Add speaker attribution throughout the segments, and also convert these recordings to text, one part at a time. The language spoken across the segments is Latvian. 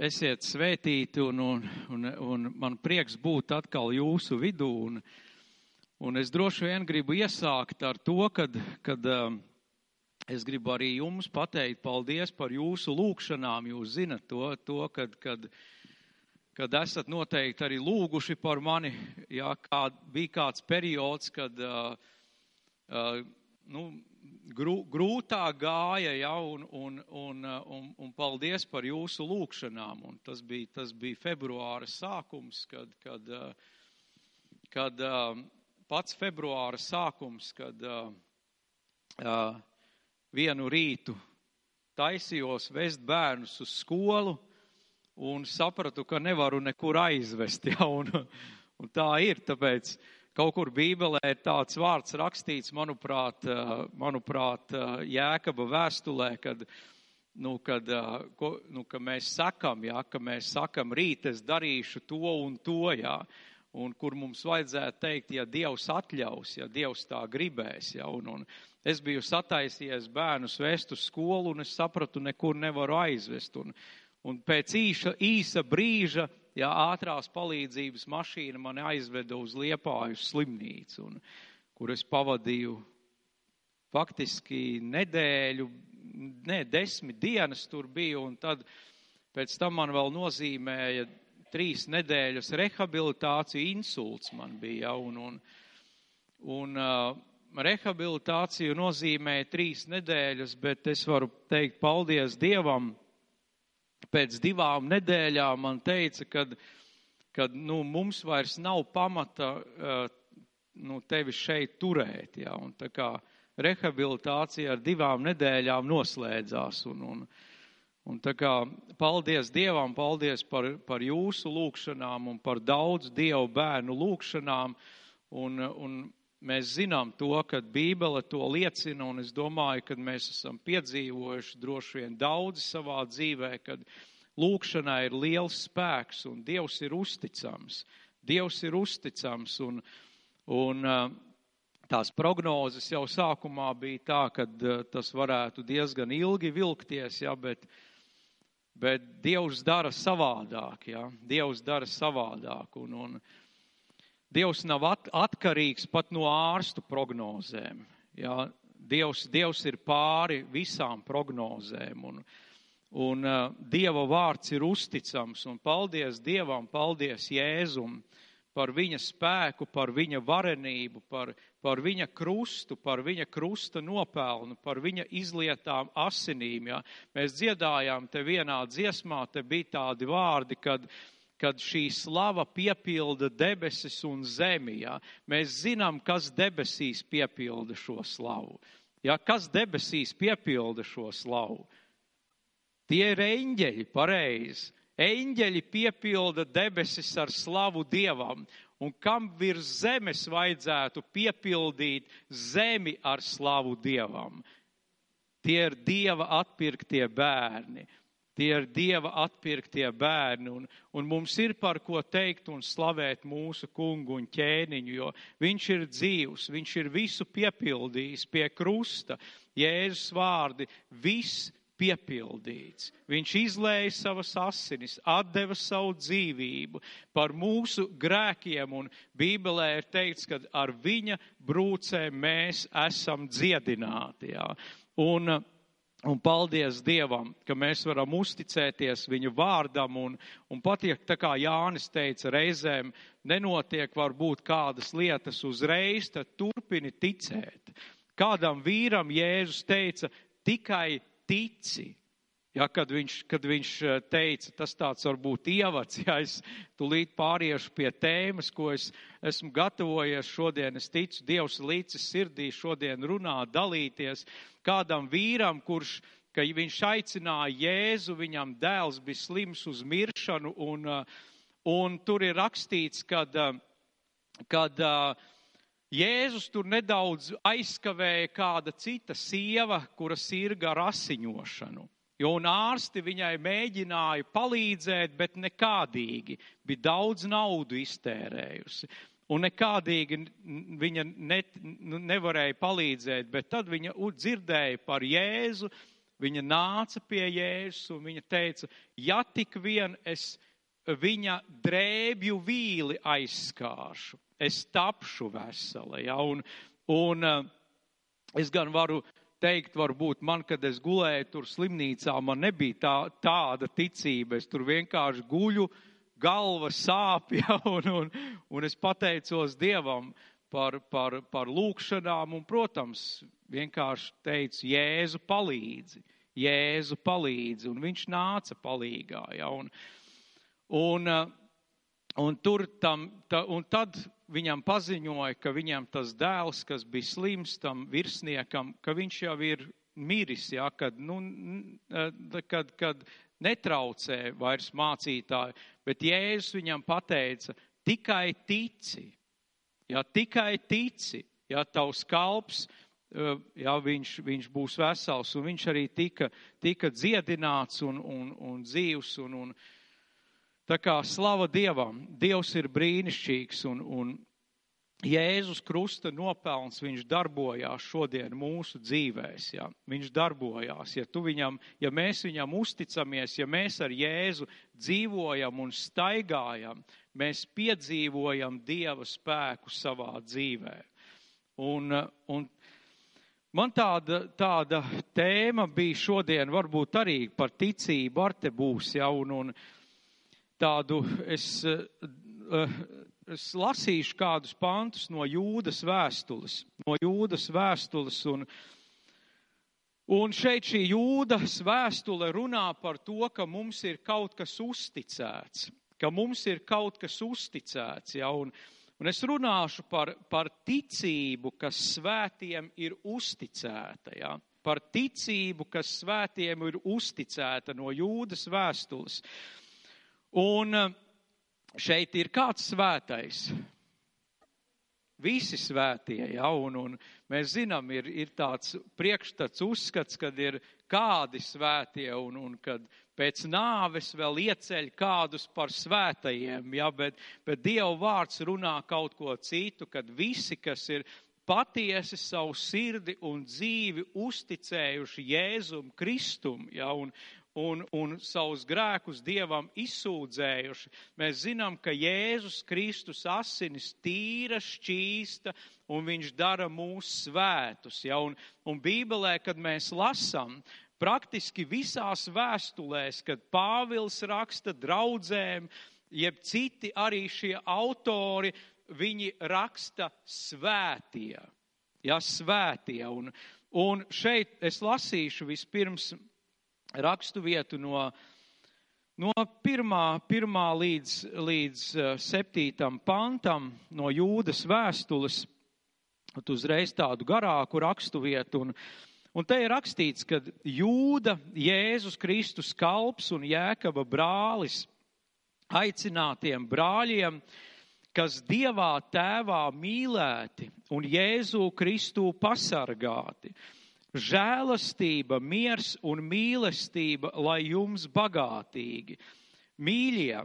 Speaker 1: esiet svētīti un, un, un, un man prieks būt atkal jūsu vidū. Un, un es droši vien gribu iesākt ar to, kad, kad um, es gribu arī jums pateikt paldies par jūsu lūgšanām. Jūs zinat to, to kad, kad, kad esat noteikti arī lūguši par mani. Jā, kā, bija kāds periods, kad uh, uh, nu, grū, grūtāk gāja, ja, un, un, un, un, un paldies par jūsu lūgšanām. Un tas bija, tas bija februāra sākums, kad, kad, kad pats februāra sākums, kad vienu rītu taisījos vest bērnus uz skolu un sapratu, ka nevaru nekur aizvest. Ja, un, un tā ir, tāpēc Kaut kur Bībelē ir tāds vārds rakstīts, manuprāt, eh, manuprāt eh, Jēkaba vēstulē, kad, nu, kad, eh, ko, nu, ka mēs sakam, jā, ka mēs sakam, rīt es darīšu to un to, jā, un kur mums vajadzētu teikt, ja Dievs atļaus, ja Dievs tā gribēs, jā, un, un es biju sataisies bērnus vest uz skolu, un es sapratu, nekur nevaru aizvest, un, un pēc īša, īsa brīža ja ātrās palīdzības mašīna mani aizveda uz Liepāju slimnīcu, un, kur es pavadīju faktiski nedēļu, ne, desmit dienas tur biju, un tad pēc tam man vēl nozīmēja trīs nedēļas rehabilitāciju, insults man bija, ja, un, un, un uh, rehabilitāciju nozīmēja trīs nedēļas, bet es varu teikt paldies Dievam, pēc divām nedēļām man teica, ka kad, nu, mums vairs nav pamata uh, nu, tevi šeit turēt. Ja, un tā kā rehabilitācija ar divām nedēļām noslēdzās. Un, un, un tā kā paldies Dievam, paldies par, par jūsu lūgšanām un par daudz Dievu bērnu lūgšanām. Un, un mēs zinām to, ka Bībele to liecina, un es domāju, ka mēs esam piedzīvojuši droši vien daudzi savā dzīvē, kad lūkšanā ir liels spēks, un Dievs ir uzticams. Dievs ir uzticams, un, un tās prognozes jau sākumā bija tā, ka tas varētu diezgan ilgi vilkties, ja, bet, bet Dievs dara savādāk, ja, Dievs dara savādāk, un, un, Dievs nav at, atkarīgs pat no ārstu prognozēm. Jā. Dievs, Dievs ir pāri visām prognozēm. Un, un uh, Dieva vārds ir uzticams. Un paldies Dievam, paldies Jēzum par viņa spēku, par viņa varenību, par, par viņa krustu, par viņa krusta nopelnu, par viņa izlietām asinīm. Ja? Mēs dziedājām te vienā dziesmā, te bija tādi vārdi, kad kad šī slava piepilda debesis un zemi. Ja? Mēs zinām, kas debesīs piepilda šo slavu. Ja? Kas debesīs piepilda šo slavu? Tie ir eņģeļi, pareizi. Eņģeļi piepilda debesis ar slavu dievam, un kam virs zemes vajadzētu piepildīt zemi ar slavu dievam? Tie ir dieva atpirktie bērni. Tie ir Dieva atpirktie bērni, un, un mums ir par ko teikt un slavēt mūsu kungu un ķēniņu, jo viņš ir dzīvs, viņš ir visu piepildījis pie krusta. Jēzus vārdi, viss piepildīts. Viņš izlēja savas asinis, atdeva savu dzīvību par mūsu grēkiem, un Bībelē ir teikts, ka ar viņa brūcēm mēs esam dziedināti. Jā. Un, Un paldies Dievam, ka mēs varam uzticēties viņu vārdam un, un patiek, tā kā Jānis teica, reizēm nenotiek varbūt kādas lietas uzreiz, tad turpini ticēt. Kādam vīram Jēzus teica, tikai tici. Ja, kad, viņš, kad viņš eh, teica, tas tāds varbūt ievads, ja es tulīt pāriešu pie tēmas, ko es esmu gatavojies šodien, es ticu, Dievs līdzis sirdī šodien runāt, dalīties kādam vīram, kurš, ka viņš aicināja Jēzu, viņam dēls bija slims uz miršanu, un, eh, un tur ir rakstīts, kad, eh, kad Jēzus tur nedaudz aizskavēja kāda cita sieva, kura sirga ar asiņošanu. Jo un ārsti viņai mēģināja palīdzēt, bet nekādīgi bija daudz naudu iztērējusi. Un nekādīgi viņa ne, nu, nevarēja palīdzēt, bet tad viņa dzirdēja par Jēzu, viņa nāca pie Jēzus un viņa teica, ja tik vien es viņa drēbju vīli aizskāršu, es tapšu vesela. Ja? Un, un es gan varu teikt, varbūt man, kad es gulēju tur slimnīcā, man nebija tā, tāda ticība. Es tur vienkārši guļu, galva sāp, ja, un, un, un es pateicos Dievam par, par, par lūkšanām, un, protams, vienkārši teicu, Jēzu palīdzi, Jēzu palīdzi, un viņš nāca palīgā, ja, un, un, un tur tam, ta, un tad viņam paziņoja, ka viņam tas dēls, kas bija slims, tam virsniekam, ka viņš jau ir miris, ja, kad, nu, kad, kad netraucē vairs mācītāju, bet Jēzus viņam pateica, tikai tici, ja tikai tici, ja tavs kalps, ja viņš, viņš būs vesels, un viņš arī tika, tika dziedināts un, un, un dzīvs, un, un, Tā kā slava Dievam, Dievs ir brīnišķīgs un, un Jēzus Krusta nopelns, viņš darbojās šodien mūsu dzīvēs. Ja? Viņš darbojās. Ja, viņam, ja mēs viņam uzticamies, ja mēs ar Jēzu dzīvojam un staigājam, mēs piedzīvojam Dieva spēku savā dzīvē. Un, un man tāda, tāda tēma bija šodien, varbūt arī par ticību, ar te būs. Ja? Un, un, tādu, es, eh, es lasīšu kādus pantus no jūdas vēstules, no jūdas vēstules un, un šeit šī jūdas vēstule runā par to, ka mums ir kaut kas uzticēts, ka mums ir kaut kas uzticēts, ja, un, un es runāšu par, par ticību, kas svētiem ir uzticēta, ja, par ticību, kas svētiem ir uzticēta no jūdas vēstules. Un šeit ir kāds svētais. Visi svētie, ja, un, un mēs zinām, ir, ir tāds priekšstats uzskats, kad ir kādi svētie, un, un kad pēc nāves vēl ieceļ kādus par svētajiem, ja, bet, bet Dieva vārds runā kaut ko citu, kad visi, kas ir patiesi savu sirdi un dzīvi uzticējuši Jēzum Kristum, ja, un, un, un savus grēkus Dievam izsūdzējuši. Mēs zinām, ka Jēzus Kristus asinis tīra, šķīsta, un viņš dara mūs svētus. Ja? Un, un Bībelē, kad mēs lasām, praktiski visās vēstulēs, kad Pāvils raksta draudzēm, jeb citi arī šie autori, viņi raksta svētie. Ja, svētie. Un, un šeit es lasīšu vispirms rakstu vietu no, no pirmā, pirmā līdz, līdz eh, septītam pantam no jūdas vēstules, uzreiz tādu garāku rakstu vietu. Un, un te ir rakstīts, ka jūda Jēzus Kristus kalps un jēkaba brālis aicinātiem brāļiem, kas Dievā tēvā mīlēti un Jēzu Kristu pasargāti žēlastība, miers un mīlestība, lai jums bagātīgi. Mīļie,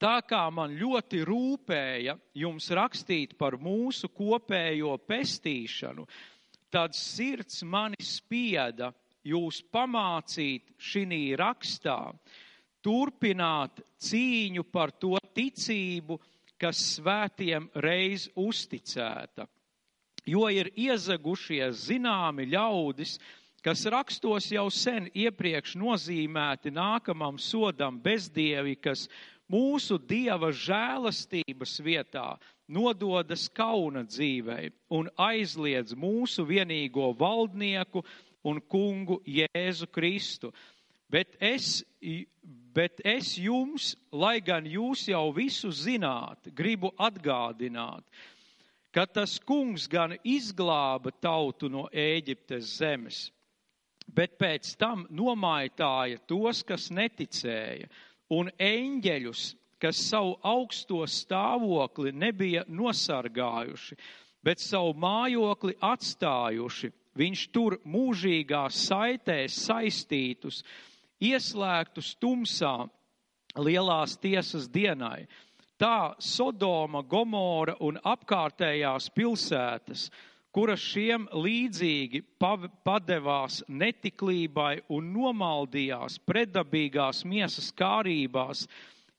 Speaker 1: tā kā man ļoti rūpēja jums rakstīt par mūsu kopējo pestīšanu, tad sirds mani spieda jūs pamācīt šī rakstā, turpināt cīņu par to ticību, kas svētiem reiz uzticēta jo ir iezagušies zināmi ļaudis, kas rakstos jau sen iepriekš nozīmēti nākamam sodam bezdievi, kas mūsu dieva žēlastības vietā nododas kauna dzīvei un aizliedz mūsu vienīgo valdnieku un kungu Jēzu Kristu. Bet es, bet es jums, lai gan jūs jau visu zināt, gribu atgādināt, ka tas kungs gan izglāba tautu no Ēģiptes zemes, bet pēc tam nomaitāja tos, kas neticēja, un eņģeļus, kas savu augsto stāvokli nebija nosargājuši, bet savu mājokli atstājuši, viņš tur mūžīgā saitē saistītus, ieslēgtus tumsā lielās tiesas dienai Tā Sodoma, Gomora un apkārtējās pilsētas, kuras šiem līdzīgi padevās netiklībai un nomaldījās predabīgās miesas kārībās,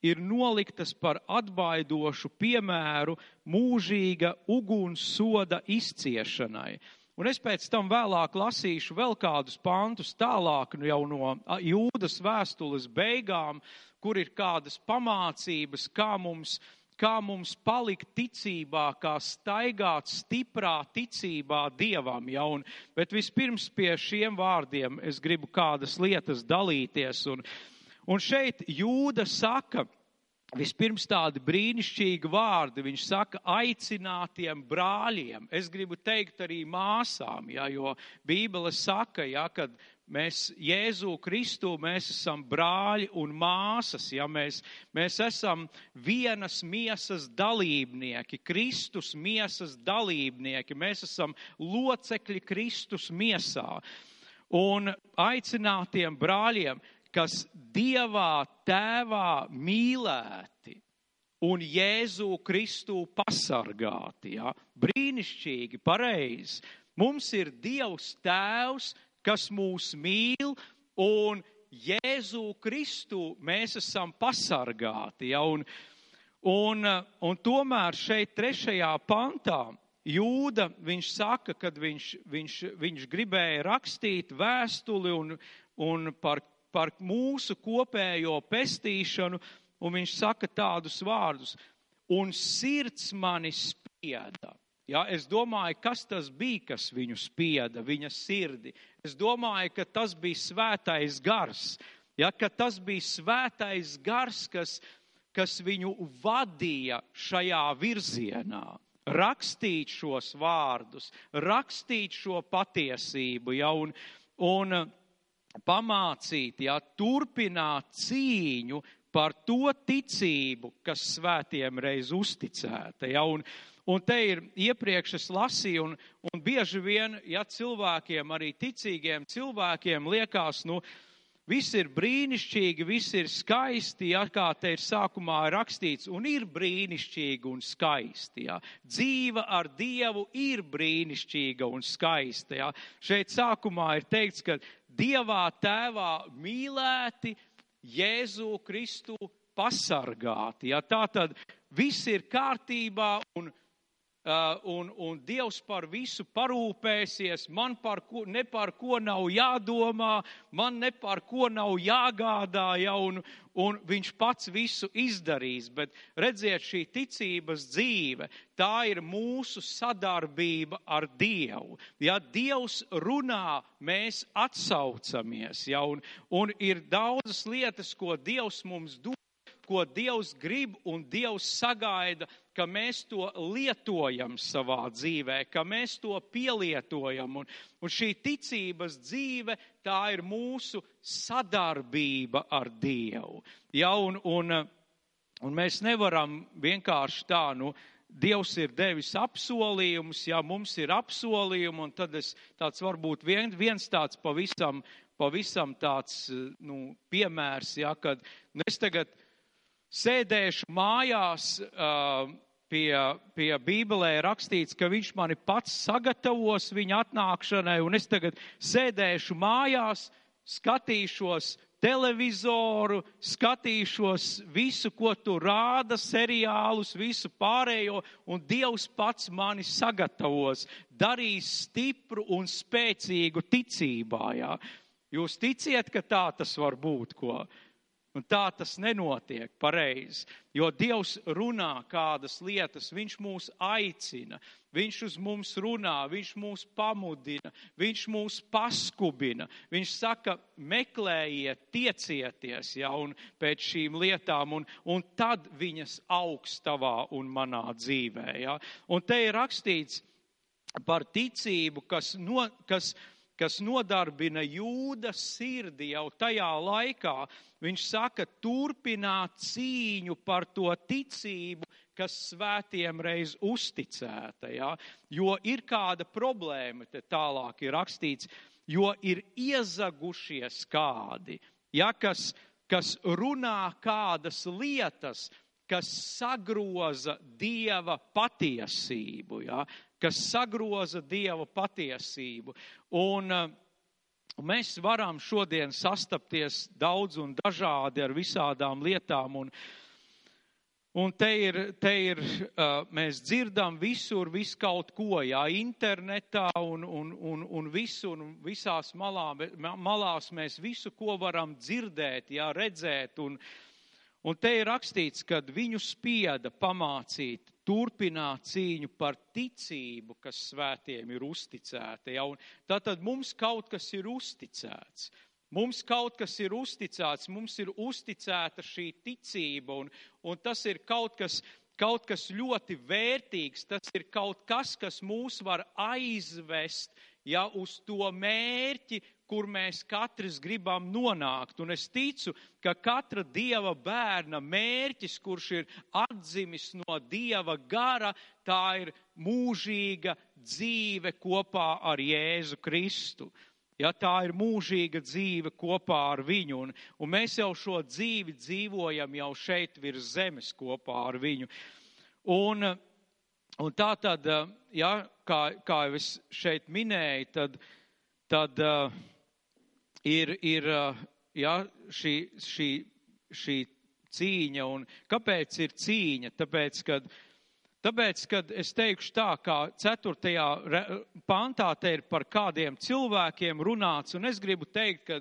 Speaker 1: ir noliktas par atbaidošu piemēru mūžīga uguns soda izciešanai. Un es pēc tam vēlāk lasīšu vēl kādus pantus tālāk nu jau no jūdas vēstules beigām, kur ir kādas pamācības, kā mums kā mums palikt ticībā, kā staigāt stiprā ticībā Dievam. Ja? Un, bet vispirms pie šiem vārdiem es gribu kādas lietas dalīties. Un, un šeit jūda saka, Vispirms tādi brīnišķīgi vārdi. Viņš saka, aicinātiem brāļiem. Es gribu teikt arī māsām, ja, jo Bībele saka, ja, kad Mēs Jēzu Kristu, mēs esam brāļi un māsas, ja mēs, mēs esam vienas miesas dalībnieki, Kristus miesas dalībnieki, mēs esam locekļi Kristus miesā. Un aicinātiem brāļiem, kas Dievā tēvā mīlēti un Jēzu Kristu pasargāti, ja? brīnišķīgi, pareizi. Mums ir Dievs tēvs, kas mūs mīl, un Jēzu Kristu mēs esam pasargāti. Ja, un, un, un tomēr šeit trešajā pantā Jūda, viņš saka, kad viņš, viņš, viņš gribēja rakstīt vēstuli un, un par, par mūsu kopējo pestīšanu, un viņš saka tādus vārdus, un sirds mani spieda. Ja, es domāju, kas tas bija, kas viņu spieda, viņa sirdi. Es domāju, ka tas bija svētais gars. Ja, tas bija svētais gars, kas, kas viņu vadīja šajā virzienā. Rakstīt šos vārdus, rakstīt šo patiesību, ja, un, un pamācīt, ja, turpināt cīņu par to ticību, kas svētiem reiz uzticēta. Ja, un, Un te ir iepriekš es lasīju, un, un bieži vien, ja cilvēkiem, arī ticīgiem cilvēkiem liekas, nu, viss ir brīnišķīgi, viss ir skaisti, ja kā te ir sākumā rakstīts, un ir brīnišķīgi un skaisti. Ja. Dzīva ar Dievu ir brīnišķīga un skaista. Ja. Šeit sākumā ir teikts, ka Dievā tēvā mīlēti Jēzu Kristu pasargāti. Ja. Tā tad viss ir kārtībā un un, un Dievs par visu parūpēsies, man par ko, ne par ko nav jādomā, man ne par ko nav jāgādā, ja, un, un viņš pats visu izdarīs. Bet redziet, šī ticības dzīve, tā ir mūsu sadarbība ar Dievu. Ja Dievs runā, mēs atsaucamies, ja, un, un ir daudzas lietas, ko Dievs mums dod ko Dievs grib un Dievs sagaida, ka mēs to lietojam savā dzīvē, ka mēs to pielietojam. Un, un šī ticības dzīve, tā ir mūsu sadarbība ar Dievu. Ja, un, un, un mēs nevaram vienkārši tā, nu, Dievs ir devis apsolījumus, ja mums ir apsolījumi, un tad es tāds varbūt vien, viens tāds pavisam, pavisam tāds, nu, piemērs, ja, kad nu, es tagad sēdēšu mājās uh, pie, pie Bībelē rakstīts, ka viņš mani pats sagatavos viņa atnākšanai, un es tagad sēdēšu mājās, skatīšos televizoru, skatīšos visu, ko tu rāda, seriālus, visu pārējo, un Dievs pats mani sagatavos, darīs stipru un spēcīgu ticībā. Jā. Jūs ticiet, ka tā tas var būt, ko? Un tā tas nenotiek pareizi, jo Dievs runā kādas lietas, Viņš mūs aicina, Viņš uz mums runā, Viņš mūs pamudina, Viņš mūs paskubina. Viņš saka, meklējiet, tiecieties ja, pēc šīm lietām, un, un tad viņas augs tavā un manā dzīvē. Ja. Un te ir rakstīts par ticību, kas, no, kas kas nodarbina jūda sirdi jau tajā laikā. Viņš saka, turpināt cīņu par to ticību, kas svētiem reiz uzticēta. Ja? Jo ir kāda problēma, te tālāk ir rakstīts, jo ir iezagušies kādi, ja? kas, kas runā kādas lietas, kas sagroza dieva patiesību. Ja? Kas sagroza Dieva patiesību. Un, un mēs varam šodien sastapties daudz un dažādi ar visādām lietām. Un, Un te ir, te ir uh, mēs dzirdam visur, visu kaut ko, jā, internetā un, un, un, un visur, un visās malā, malās mēs visu, ko varam dzirdēt, jā, redzēt. Un, un te ir rakstīts, ka viņu spieda pamācīt, turpināt cīņu par ticību, kas svētiem ir uzticēta. Ja? Tātad mums kaut kas ir uzticēts. Mums kaut kas ir uzticēts, mums ir uzticēta šī ticība, un, un tas ir kaut kas, kaut kas ļoti vērtīgs. Tas ir kaut kas, kas mūs var aizvest ja, uz to mērķi, kur mēs katrs gribam nonākt. Un es ticu, ka katra dieva bērna mērķis, kurš ir atzimis no dieva gara, tā ir mūžīga dzīve kopā ar Jēzu Kristu. Ja, tā ir mūžīga dzīve kopā ar viņu, un, un mēs jau šo dzīvi dzīvojam jau šeit virs zemes kopā ar viņu. Un, un tā tad, ja, kā, kā jau es šeit minēju, tad, tad uh, ir, ir ja, šī, šī, šī cīņa. Un kāpēc ir cīņa? Tāpēc, kad Tāpēc, kad es teikšu tā, kā ceturtajā pantā te ir par kādiem cilvēkiem runāts, un es gribu teikt, ka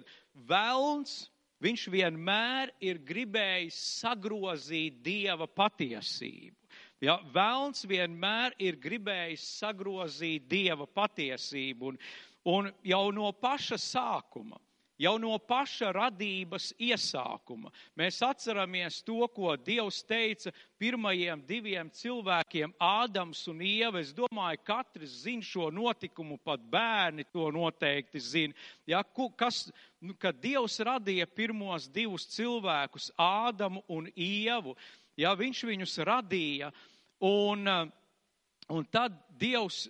Speaker 1: velns, viņš vienmēr ir gribējis sagrozīt Dieva patiesību. Ja, velns vienmēr ir gribējis sagrozīt Dieva patiesību, un, un jau no paša sākuma jau no paša radības iesākuma. Mēs atceramies to, ko Dievs teica pirmajiem diviem cilvēkiem, Ādams un Ieva. Es domāju, katrs zina šo notikumu, pat bērni to noteikti zina. Ja, kas, nu, kad Dievs radīja pirmos divus cilvēkus, Ādamu un Ievu, ja, viņš viņus radīja. Un, uh, Un tad Dievs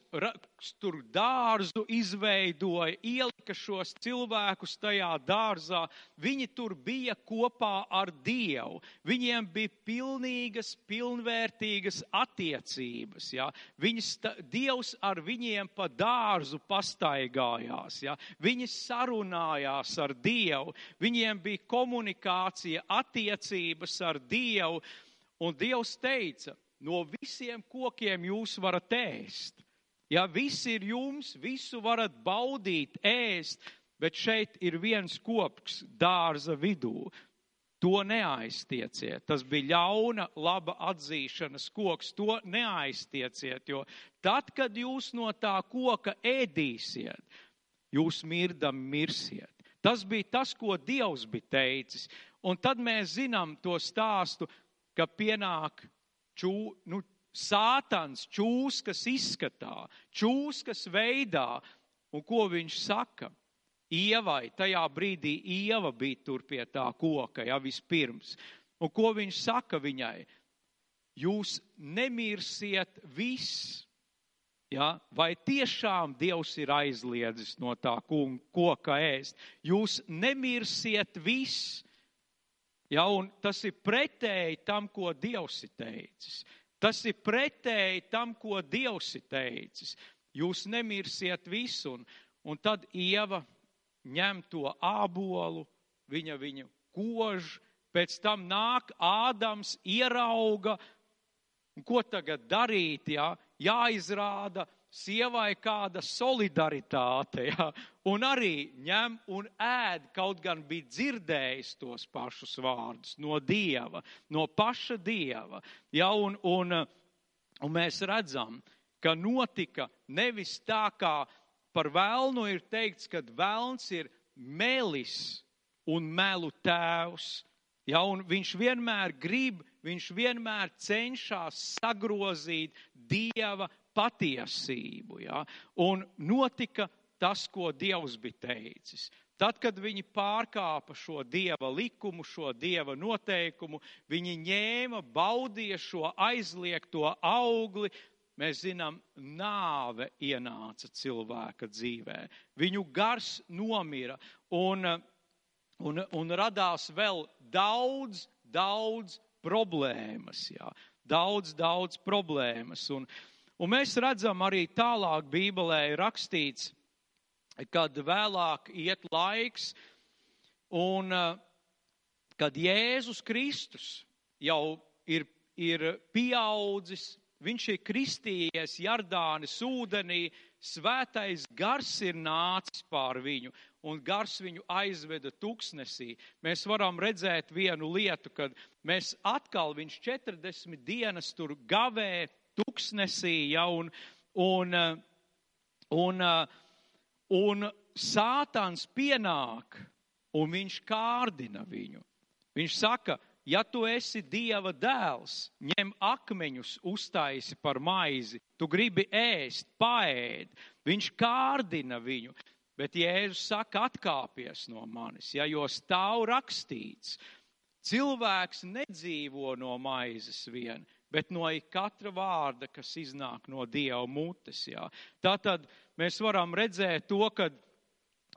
Speaker 1: tur dārzu izveidoja, ielika šos cilvēkus tajā dārzā. Viņi tur bija kopā ar Dievu. Viņiem bija pilnīgas, pilnvērtīgas attiecības. Ja? Viņas, Dievs ar viņiem pa dārzu pastaigājās. Ja? Viņi sarunājās ar Dievu. Viņiem bija komunikācija, attiecības ar Dievu. Un Dievs teica, no visiem kokiem jūs varat ēst. Ja viss ir jums, visu varat baudīt, ēst, bet šeit ir viens koks dārza vidū. To neaiztieciet. Tas bija ļauna, laba atzīšanas koks. To neaiztieciet, jo tad, kad jūs no tā koka ēdīsiet, jūs mirdam mirsiet. Tas bija tas, ko Dievs bija teicis. Un tad mēs zinām to stāstu, ka pienāk čū, nu, sātans, čūskas izskatā, čūskas veidā. Un ko viņš saka? Ievai, tajā brīdī Ieva bija tur pie tā koka, ja vispirms. Un ko viņš saka viņai? Jūs nemirsiet viss. Ja? Vai tiešām Dievs ir aizliedzis no tā koka ēst? Jūs nemirsiet viss. Ja, un tas ir pretēji tam, ko Dievs ir teicis. Tas ir pretēji tam, ko Dievs ir teicis. Jūs nemirsiet visu, un, un tad Ieva ņem to ābolu, viņa viņu kož, pēc tam nāk Ādams, ierauga, un ko tagad darīt, jā, jāizrāda sievai kāda solidaritāte, ja, un arī ņem un ēd, kaut gan bija dzirdējis tos pašus vārdus no Dieva, no paša Dieva. Ja, un, un, un mēs redzam, ka notika nevis tā, kā par vēlnu ir teikts, ka vēlns ir melis un melu tēvs. Ja, un viņš vienmēr grib, viņš vienmēr cenšas sagrozīt Dieva patiesību. Ja? Un notika tas, ko Dievs bija teicis. Tad, kad viņi pārkāpa šo dieva likumu, šo dieva noteikumu, viņi ņēma, baudīja šo aizliegto augli. Mēs zinām, nāve ienāca cilvēka dzīvē. Viņu gars nomira un, un, un radās vēl daudz, daudz problēmas. Jā. Daudz, daudz problēmas. Un, Un mēs redzam arī tālāk Bībelē rakstīts, kad vēlāk iet laiks, un kad Jēzus Kristus jau ir, ir pieaudzis, viņš ir kristījies Jardānis ūdenī, svētais gars ir nācis pār viņu, un gars viņu aizveda tuksnesī. Mēs varam redzēt vienu lietu, kad mēs atkal viņš 40 dienas tur gavē tuksnesī, ja, un, un, un, un sātans pienāk, un viņš kārdina viņu. Viņš saka, ja tu esi Dieva dēls, ņem akmeņus, uztaisi par maizi, tu gribi ēst, paēd, viņš kārdina viņu. Bet Jēzus saka, atkāpies no manis, ja, jo stāv rakstīts, cilvēks nedzīvo no maizes vien, bet no katra vārda, kas iznāk no Dieva mutes. Ja. Tātad mēs varam redzēt to, ka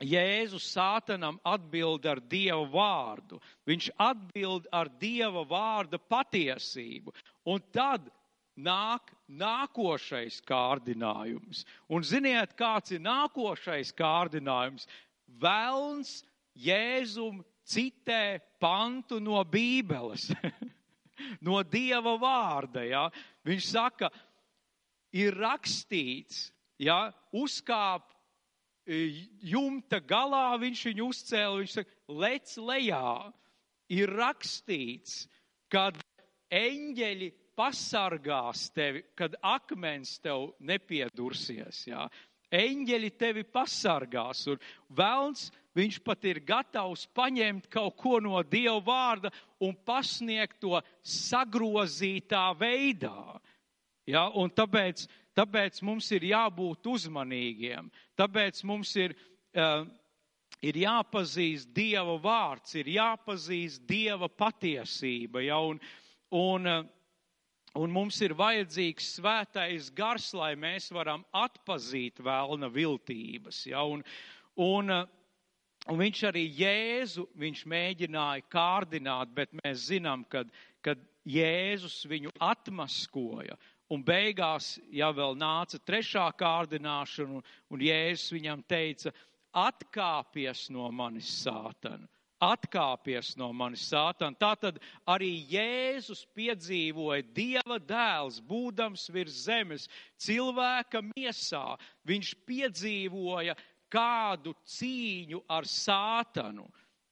Speaker 1: Jēzus sātanam atbild ar Dieva vārdu. Viņš atbild ar Dieva vārda patiesību. Un tad nāk nākošais kārdinājums. Un ziniet, kāds ir nākošais kārdinājums? Velns Jēzum citē pantu no Bībeles, no Dieva vārda. Ja? Viņš saka, ir rakstīts, ja, uzkāp jumta galā viņš viņu uzcēla, viņš saka, lec lejā. Ir rakstīts, kad eņģeļi pasargās tevi, kad akmens tev nepiedursies. Jā. Eņģeļi tevi pasargās, un velns viņš pat ir gatavs paņemt kaut ko no Dieva vārda un pasniegt to sagrozītā veidā. Ja, un tāpēc, tāpēc mums ir jābūt uzmanīgiem, tāpēc mums ir, uh, ir jāpazīst Dieva vārds, ir jāpazīst Dieva patiesība. Ja, un, un, uh, un mums ir vajadzīgs svētais gars, lai mēs varam atpazīt vēlna viltības. Ja, un, un, uh, un viņš arī Jēzu viņš mēģināja kārdināt, bet mēs zinām, kad, kad Jēzus viņu atmaskoja Un beigās, ja vēl nāca trešā kārdināšana, un, un Jēzus viņam teica, atkāpies no manis sātana, atkāpies no manis sātana. Tātad arī Jēzus piedzīvoja Dieva dēls, būdams virs zemes, cilvēka miesā. Viņš piedzīvoja kādu cīņu ar sātanu.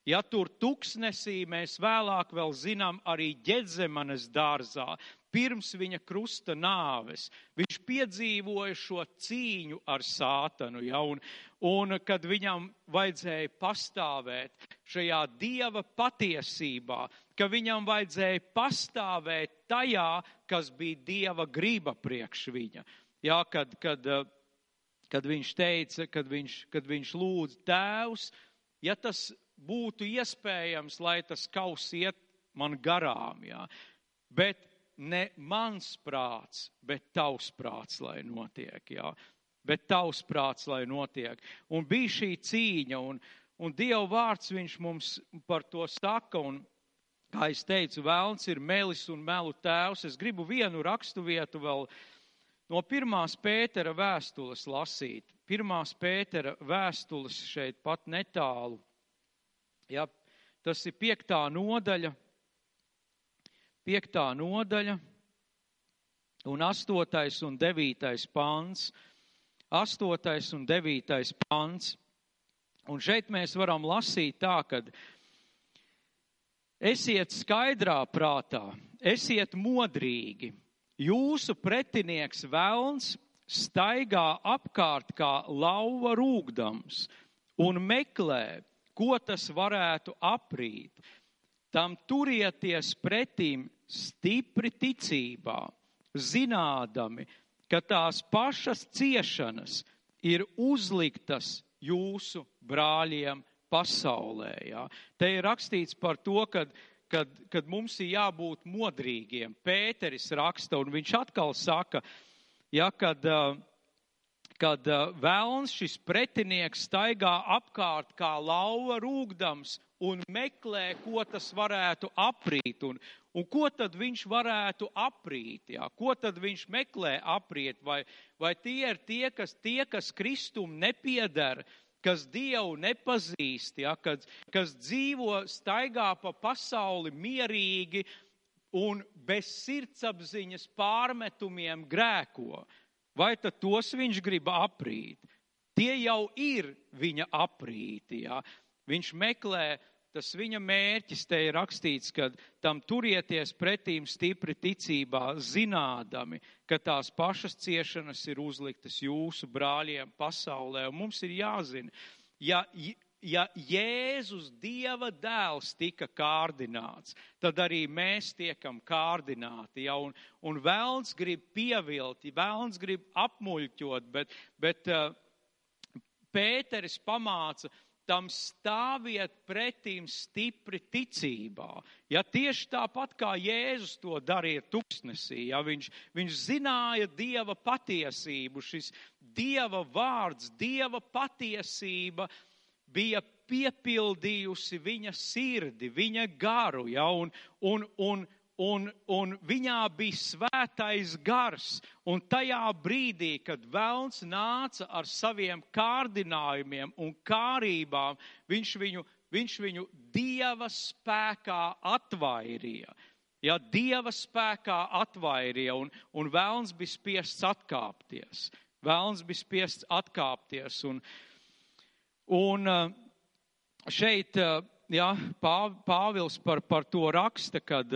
Speaker 1: Ja tur tuksnesī mēs vēlāk vēl zinām arī ģedzemanes dārzā, pirms viņa krusta nāves. Viņš piedzīvoja šo cīņu ar sātanu, ja, un, un kad viņam vajadzēja pastāvēt šajā dieva patiesībā, ka viņam vajadzēja pastāvēt tajā, kas bija dieva griba priekš viņa. Ja, kad, kad, kad viņš teica, kad viņš, kad viņš lūdz tēvs, ja tas būtu iespējams, lai tas kaus iet man garām, ja. bet ne mans prāts, bet tavs prāts, lai notiek. Jā. Bet tavs prāts, lai notiek. Un bija šī cīņa, un, un Dieva vārds viņš mums par to saka, un, kā es teicu, vēlns ir melis un melu tēvs. Es gribu vienu rakstu vietu vēl no pirmās Pētera vēstules lasīt. Pirmās Pētera vēstules šeit pat netālu. Ja, tas ir piektā nodaļa, piektā nodaļa un astotais un devītais pants. Astotais un devītais pants. Un šeit mēs varam lasīt tā, ka esiet skaidrā prātā, esiet modrīgi. Jūsu pretinieks velns staigā apkārt kā lauva rūgdams un meklē, ko tas varētu aprīt tam turieties pretīm stipri ticībā, zinādami, ka tās pašas ciešanas ir uzliktas jūsu brāļiem pasaulē. Jā. Te ir rakstīts par to, ka kad, kad mums ir jābūt modrīgiem. Pēteris raksta, un viņš atkal saka, ja, kad, kad vēlns šis pretinieks staigā apkārt kā lauva rūgdams un meklē, ko tas varētu aprīt. Un, Un ko tad viņš varētu aprīt? Jā? Ko tad viņš meklē apriet? Vai, vai tie ir tie, kas, tie, kas Kristum nepiedara, kas Dievu nepazīst, ja? kas, kas dzīvo, staigā pa pasauli mierīgi un bez sirdsapziņas pārmetumiem grēko? Vai tad tos viņš grib aprīt? Tie jau ir viņa aprīti. Ja? Viņš meklē tas viņa mērķis te ir rakstīts, ka tam turieties pretīm stipri ticībā, zinādami, ka tās pašas ciešanas ir uzliktas jūsu brāļiem pasaulē. Un mums ir jāzina, ja, ja Jēzus Dieva dēls tika kārdināts, tad arī mēs tiekam kārdināti. Ja, un, un vēlns grib pievilt, vēlns grib apmuļķot, bet, bet uh, Pēteris pamāca, tam stāviet pretīm stipri ticībā. Ja tieši tāpat kā Jēzus to darīja tuksnesī, ja viņš, viņš zināja Dieva patiesību, šis Dieva vārds, Dieva patiesība bija piepildījusi viņa sirdi, viņa garu, ja, un, un, un, un, un viņā bija svētais gars. Un tajā brīdī, kad vēlns nāca ar saviem kārdinājumiem un kārībām, viņš viņu, viņš viņu dieva spēkā atvairīja. Ja dieva spēkā atvairīja, un, un vēlns bija spiests atkāpties. Vēlns bija spiests atkāpties. Un, un šeit, ja, Pāvils par, par to raksta, kad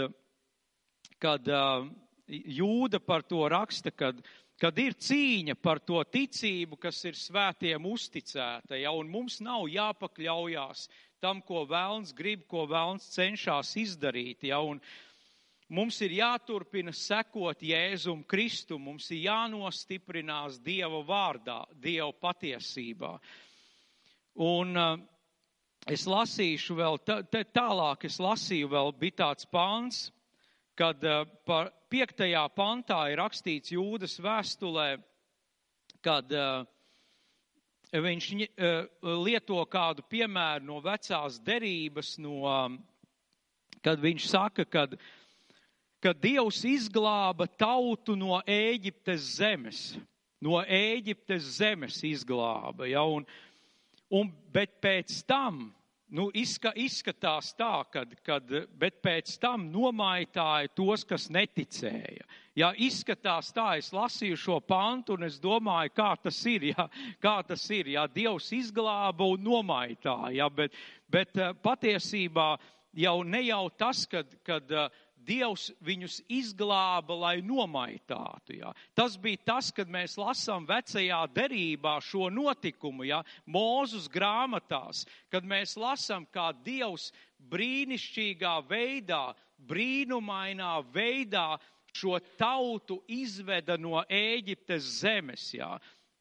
Speaker 1: kad uh, jūda par to raksta, kad, kad ir cīņa par to ticību, kas ir svētiem uzticēta, ja, un mums nav jāpakļaujās tam, ko vēlns grib, ko vēlns cenšas izdarīt, ja, un mums ir jāturpina sekot Jēzum Kristu, mums ir jānostiprinās Dieva vārdā, Dieva patiesībā. Un uh, es lasīšu vēl, tālāk es lasīju vēl, bija tāds pāns, kad eh, par piektajā pantā ir rakstīts Jūdas vēstulē, kad uh, viņš uh, lieto kādu piemēru no vecās derības, no, kad viņš saka, kad, kad Dievs izglāba tautu no Ēģiptes zemes, no Ēģiptes zemes izglāba, ja, un, un, bet pēc tam nu, izska, izskatās tā, kad, kad, bet pēc tam nomaitāja tos, kas neticēja. Jā, izskatās tā, es lasīju šo pantu un es domāju, kā tas ir, jā, kā tas ir, jā, Dievs izglāba un nomaitāja, jā, bet, bet eh, patiesībā jau ne jau tas, kad, kad uh, Dievs viņus izglāba, lai nomaitātu. Ja. Tas bija tas, kad mēs lasām vecajā derībā šo notikumu, ja, Mūzus grāmatās, kad mēs lasām, kā Dievs brīnišķīgā veidā, brīnumainā veidā šo tautu izveda no Ēģiptes zemes, ja,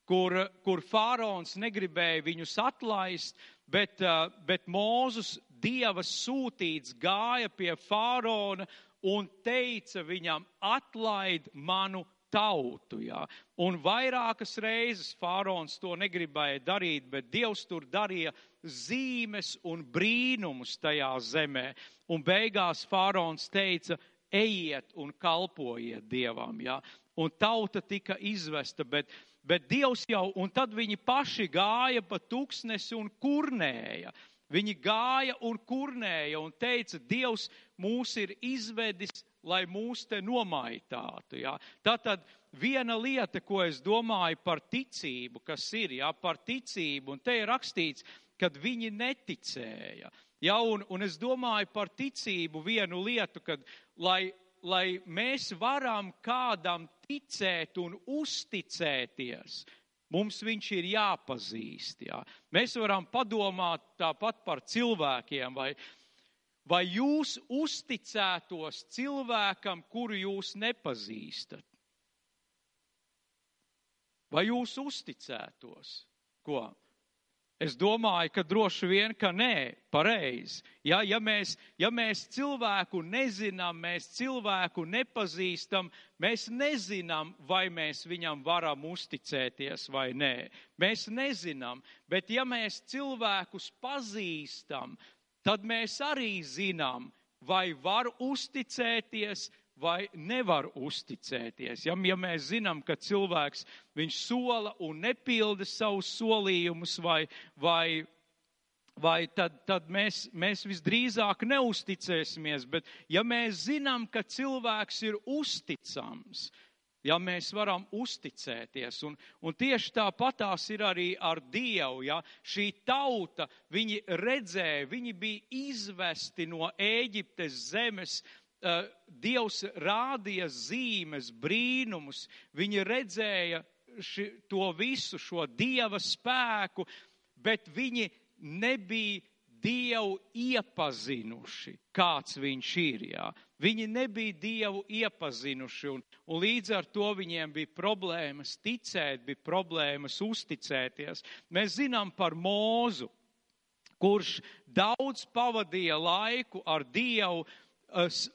Speaker 1: kur, kur faraons negribēja viņus atlaist, bet, bet Mūzus Dieva sūtīts gāja pie faraona un teica viņam, atlaid manu tautu. Jā. Un vairākas reizes faraons to negribēja darīt, bet Dievs tur darīja zīmes un brīnumus tajā zemē. Un beigās faraons teica, ejiet un kalpojiet Dievam. Jā. Un tauta tika izvesta, bet, bet Dievs jau, un tad viņi paši gāja pa tuksnesi un kurnēja. Viņi gāja un kurnēja un teica, Dievs mūs ir izvedis, lai mūs te nomaitātu. Ja? Tātad viena lieta, ko es domāju par ticību, kas ir, ja, par ticību, un te ir rakstīts, kad viņi neticēja. Ja, un, un es domāju par ticību vienu lietu, kad, lai, lai mēs varam kādam ticēt un uzticēties, Mums viņš ir jāpazīst. Jā. Mēs varam padomāt tāpat par cilvēkiem, vai, vai jūs uzticētos cilvēkam, kuru jūs nepazīstat? Vai jūs uzticētos? Ko? Es domāju, ka droši vien, ka nē, pareizi. Ja, ja, mēs, ja mēs cilvēku nezinām, mēs cilvēku nepazīstam, mēs nezinām, vai mēs viņam varam uzticēties vai nē. Mēs nezinām, bet ja mēs cilvēkus pazīstam, tad mēs arī zinām, vai var uzticēties, vai nevar uzticēties. Ja, ja mēs zinām, ka cilvēks viņš sola un nepilda savus solījumus, vai, vai, vai tad, tad mēs, mēs visdrīzāk neusticēsimies, bet ja mēs zinām, ka cilvēks ir uzticams, ja mēs varam uzticēties. Un, un tieši tāpatās ir arī ar Dievu. Ja? Šī tauta, viņi redzēja, viņi bija izvesti no Ēģiptes zemes, uh, Dievs rādīja zīmes, brīnumus, viņi redzēja ši, to visu, šo Dieva spēku, bet viņi nebija Dievu iepazinuši, kāds viņš ir. Jā. Viņi nebija Dievu iepazinuši, un, un līdz ar to viņiem bija problēmas ticēt, bija problēmas uzticēties. Mēs zinām par Mūzu, kurš daudz pavadīja laiku ar Dievu,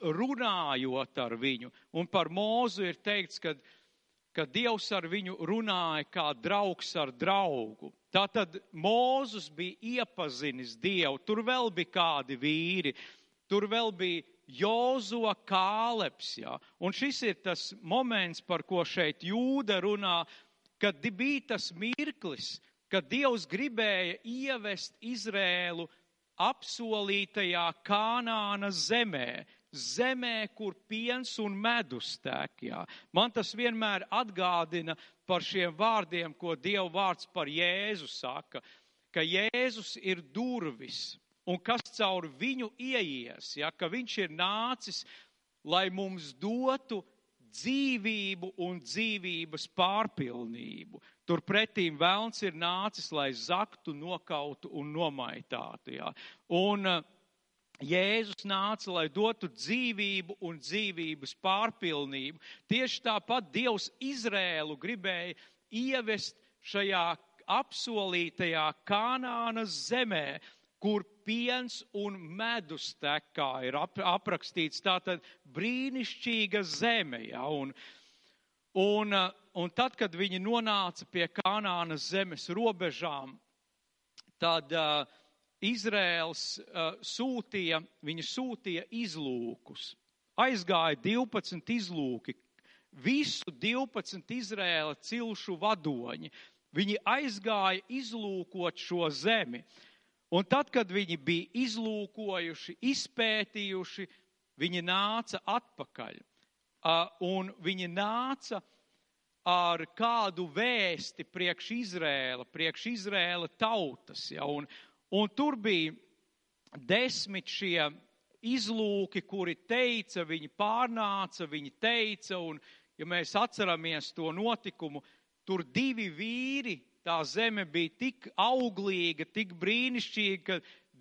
Speaker 1: runājot ar viņu. Un par mūzu ir teikts, ka, ka Dievs ar viņu runāja kā draugs ar draugu. Tātad Mūzus bija iepazinis Dievu, tur vēl bija kādi vīri, tur vēl bija Jozo Kāleps. Jā. Un šis ir tas moments, par ko šeit jūda runā, kad bija tas mirklis, kad Dievs gribēja ievest Izrēlu apsolītajā Kanānas zemē, zemē, kur piens un medus tek. Jā. Man tas vienmēr atgādina par šiem vārdiem, ko Dieva vārds par Jēzu saka, ka Jēzus ir durvis un kas caur viņu ieies, ja, ka viņš ir nācis, lai mums dotu dzīvību un dzīvības pārpilnību. Turpretīm vēlns ir nācis, lai zaktu, nokautu un nomaitātu. Jā. Un uh, Jēzus nāca, lai dotu dzīvību un dzīvības pārpilnību. Tieši tāpat Dievs Izrēlu gribēja ievest šajā apsolītajā Kanānas zemē, kur piens un medus tek, kā ir ap, aprakstīts. Tātad brīnišķīga zeme. Ja, un, un, un tad, kad viņi nonāca pie Kanānas zemes robežām, tad uh, Izraels uh, sūtīja, viņi sūtīja izlūkus. Aizgāja 12 izlūki, visu 12 Izraēla cilšu vadoņi. Viņi aizgāja izlūkot šo zemi. Un tad, kad viņi bija izlūkojuši, izpētījuši, viņi nāca atpakaļ. Uh, un viņi nāca ar kādu vēsti priekš Izrēla, priekš Izrēla tautas. Ja, un, un tur bija desmit šie izlūki, kuri teica, viņi pārnāca, viņi teica, un, ja mēs atceramies to notikumu, tur divi vīri, tā zeme bija tik auglīga, tik brīnišķīga, ka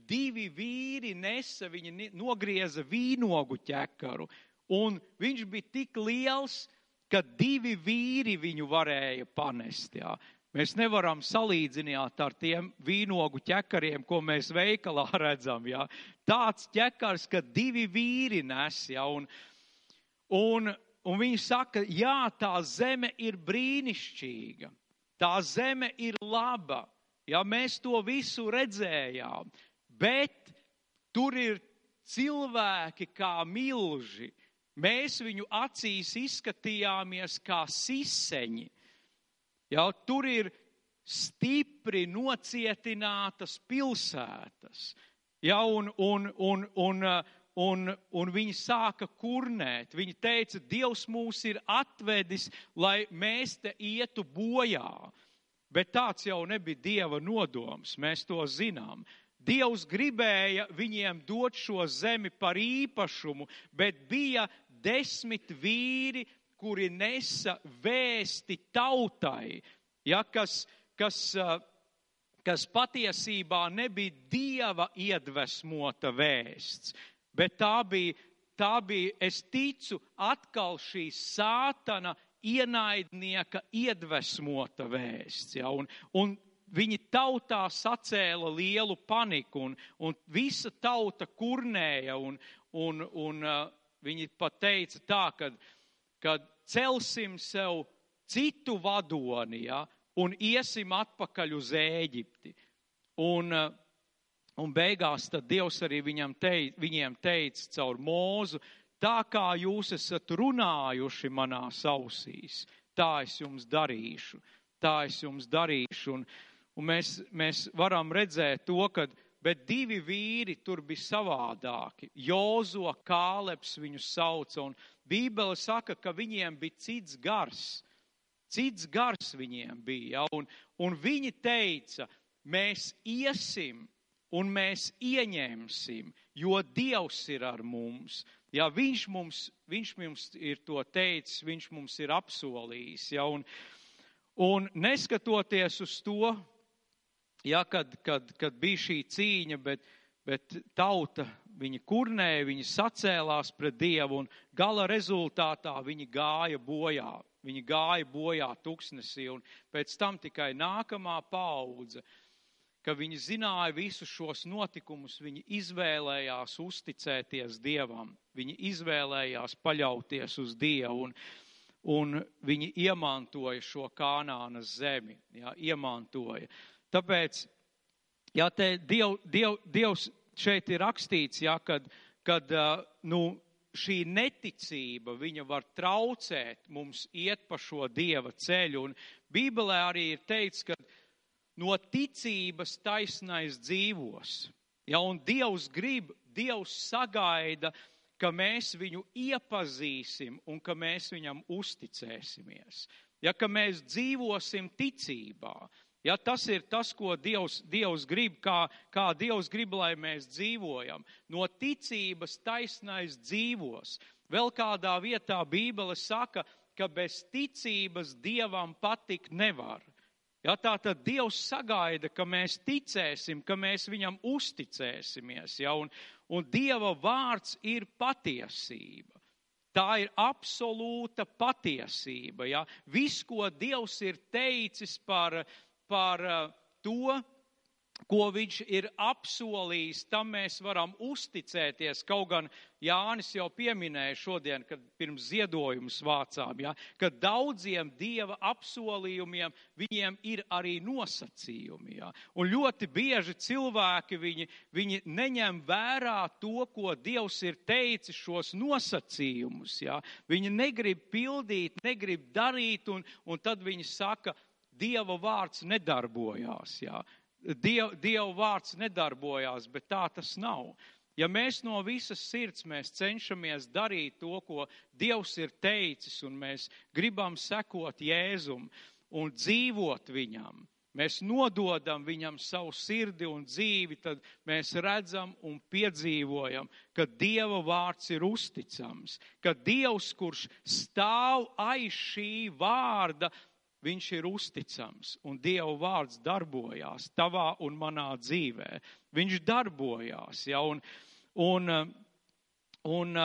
Speaker 1: divi vīri nesa, viņi nogrieza vīnogu ķekaru, un viņš bija tik liels, ka divi vīri viņu varēja panest. Jā. Mēs nevaram salīdzināt ar tiem vīnogu ķekariem, ko mēs veikalā redzam. Jā. Tāds ķekars, ka divi vīri nes. Jā, un, un, un viņi saka, jā, tā zeme ir brīnišķīga. Tā zeme ir laba. Jā, mēs to visu redzējām. Bet tur ir cilvēki kā milži Mēs viņu acīs izskatījāmies kā siseņi. Jau tur ir stipri nocietinātas pilsētas. Ja, un, un, un, un, un, un viņi sāka kurnēt. Viņi teica, Dievs mūs ir atvedis, lai mēs te ietu bojā. Bet tāds jau nebija Dieva nodoms, mēs to zinām. Dievs gribēja viņiem dot šo zemi par īpašumu, bet bija desmit vīri, kuri nesa vēsti tautai, ja, kas, kas, kas patiesībā nebija dieva iedvesmota vēsts, bet tā bija, tā bija, es ticu, atkal šī sātana ienaidnieka iedvesmota vēsts. Ja, un, un viņi tautā sacēla lielu paniku, un, un visa tauta kurnēja, un, un, un Viņi pat teica tā, ka, ka celsim sev citu vadoni ja, un iesim atpakaļ uz Ēģipti. Un, Un beigās tad Dievs arī teic, viņiem teica caur mūzu, tā kā jūs esat runājuši manās ausīs, tā es jums darīšu, tā es jums darīšu. Un, un mēs, mēs varam redzēt to, ka, bet divi vīri tur bija savādāki. Jozo Kāleps viņus sauca, un Bībele saka, ka viņiem bija cits gars. Cits gars viņiem bija, ja? un, un viņi teica, mēs iesim un mēs ieņemsim, jo Dievs ir ar mums. Ja, viņš, mums, viņš mums ir to teicis, viņš mums ir apsolījis. Ja, un, un neskatoties uz to, ja, kad, kad, kad bija šī cīņa, bet, bet tauta viņa kurnēja, viņa sacēlās pret Dievu, un gala rezultātā viņi gāja bojā. Viņi gāja bojā tuksnesī, un pēc tam tikai nākamā paudze ka viņi zināja visus šos notikumus, viņi izvēlējās uzticēties Dievam, viņi izvēlējās paļauties uz Dievu un, un viņi iemantoja šo kanānas zemi, jā, iemantoja. Tāpēc, ja te Diev, Diev, Dievs šeit ir rakstīts, jā, kad, kad nu, šī neticība, viņa var traucēt mums iet pa šo Dieva ceļu, un Bībelē arī ir teikts, ka no ticības taisnais dzīvos. Ja, un Dievs grib, Dievs sagaida, ka mēs viņu iepazīsim un ka mēs viņam uzticēsimies. Ja, ka mēs dzīvosim ticībā. Ja, tas ir tas, ko Dievs, Dievs grib, kā, kā Dievs grib, lai mēs dzīvojam. No ticības taisnais dzīvos. Vēl kādā vietā Bībele saka, ka bez ticības Dievam patikt nevar. Ja, tā tad Dievs sagaida, ka mēs ticēsim, ka mēs viņam uzticēsimies. Ja, un, un Dieva vārds ir patiesība. Tā ir absolūta patiesība. Ja. Viss, ko Dievs ir teicis par, par uh, to, ko viņš ir apsolījis, tam mēs varam uzticēties. Kaut gan Jānis jau pieminēja šodien, kad pirms ziedojumus vācām, ja, ka daudziem dieva apsolījumiem viņiem ir arī nosacījumi. Ja. Un ļoti bieži cilvēki viņi, viņi neņem vērā to, ko Dievs ir teicis, šos nosacījumus. Ja. Viņi negrib pildīt, negrib darīt, un, un tad viņi saka, Dieva vārds nedarbojās. Jā. Diev, Dieva vārds nedarbojās, bet tā tas nav. Ja mēs no visas sirds mēs cenšamies darīt to, ko Dievs ir teicis, un mēs gribam sekot Jēzum un dzīvot viņam, mēs nododam viņam savu sirdi un dzīvi, tad mēs redzam un piedzīvojam, ka Dieva vārds ir uzticams, ka Dievs, kurš stāv aiz šī vārda, viņš ir uzticams un Dieva vārds darbojās tavā un manā dzīvē. Viņš darbojās, ja, un, un, un,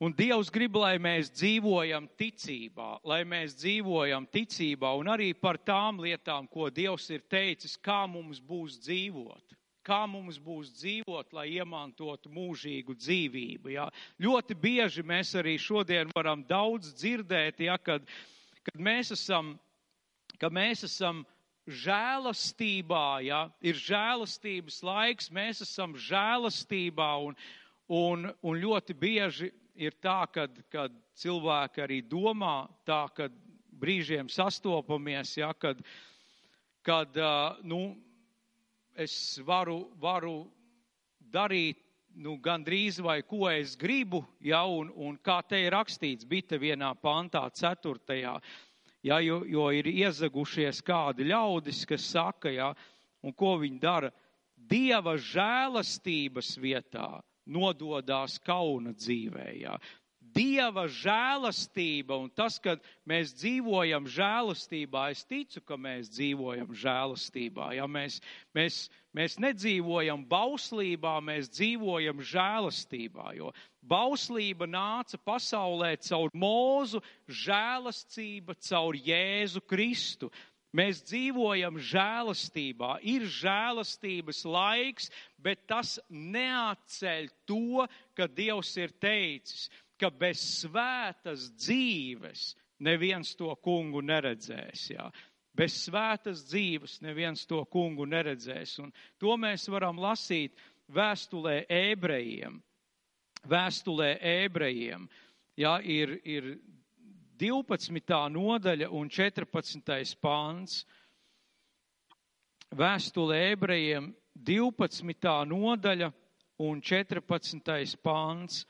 Speaker 1: un Dievs grib, lai mēs dzīvojam ticībā, lai mēs dzīvojam ticībā un arī par tām lietām, ko Dievs ir teicis, kā mums būs dzīvot. Kā mums būs dzīvot, lai iemantotu mūžīgu dzīvību. Ja? Ļoti bieži mēs arī šodien varam daudz dzirdēt, ja, kad uh, kad mēs esam, ka mēs esam žēlastībā, ja, ir žēlastības laiks, mēs esam žēlastībā un, un, un ļoti bieži ir tā, kad, kad cilvēki arī domā tā, kad brīžiem sastopamies, ja, kad, kad nu, es varu, varu darīt nu, gandrīz vai ko es gribu, ja, un, un kā te ir rakstīts, bija vienā pantā, ceturtajā, ja, jo, jo ir iezagušies kādi ļaudis, kas saka, ja, un ko viņi dara, Dieva žēlastības vietā nododās kauna dzīvē, ja. Dieva žēlastība un tas, ka mēs dzīvojam žēlastībā, es ticu, ka mēs dzīvojam žēlastībā. Ja mēs, mēs, mēs nedzīvojam bauslībā, mēs dzīvojam žēlastībā, jo bauslība nāca pasaulē caur mūzu, žēlastība caur Jēzu Kristu. Mēs dzīvojam žēlastībā, ir žēlastības laiks, bet tas neatceļ to, ka Dievs ir teicis ka bez svētas dzīves neviens to kungu neredzēs. Jā. Bez svētas dzīves neviens to kungu neredzēs. Un to mēs varam lasīt vēstulē ebrejiem. Vēstulē ebrejiem. Jā, ir, ir 12. nodaļa un 14. pāns. Vēstulē ebrejiem 12. nodaļa un 14. pāns.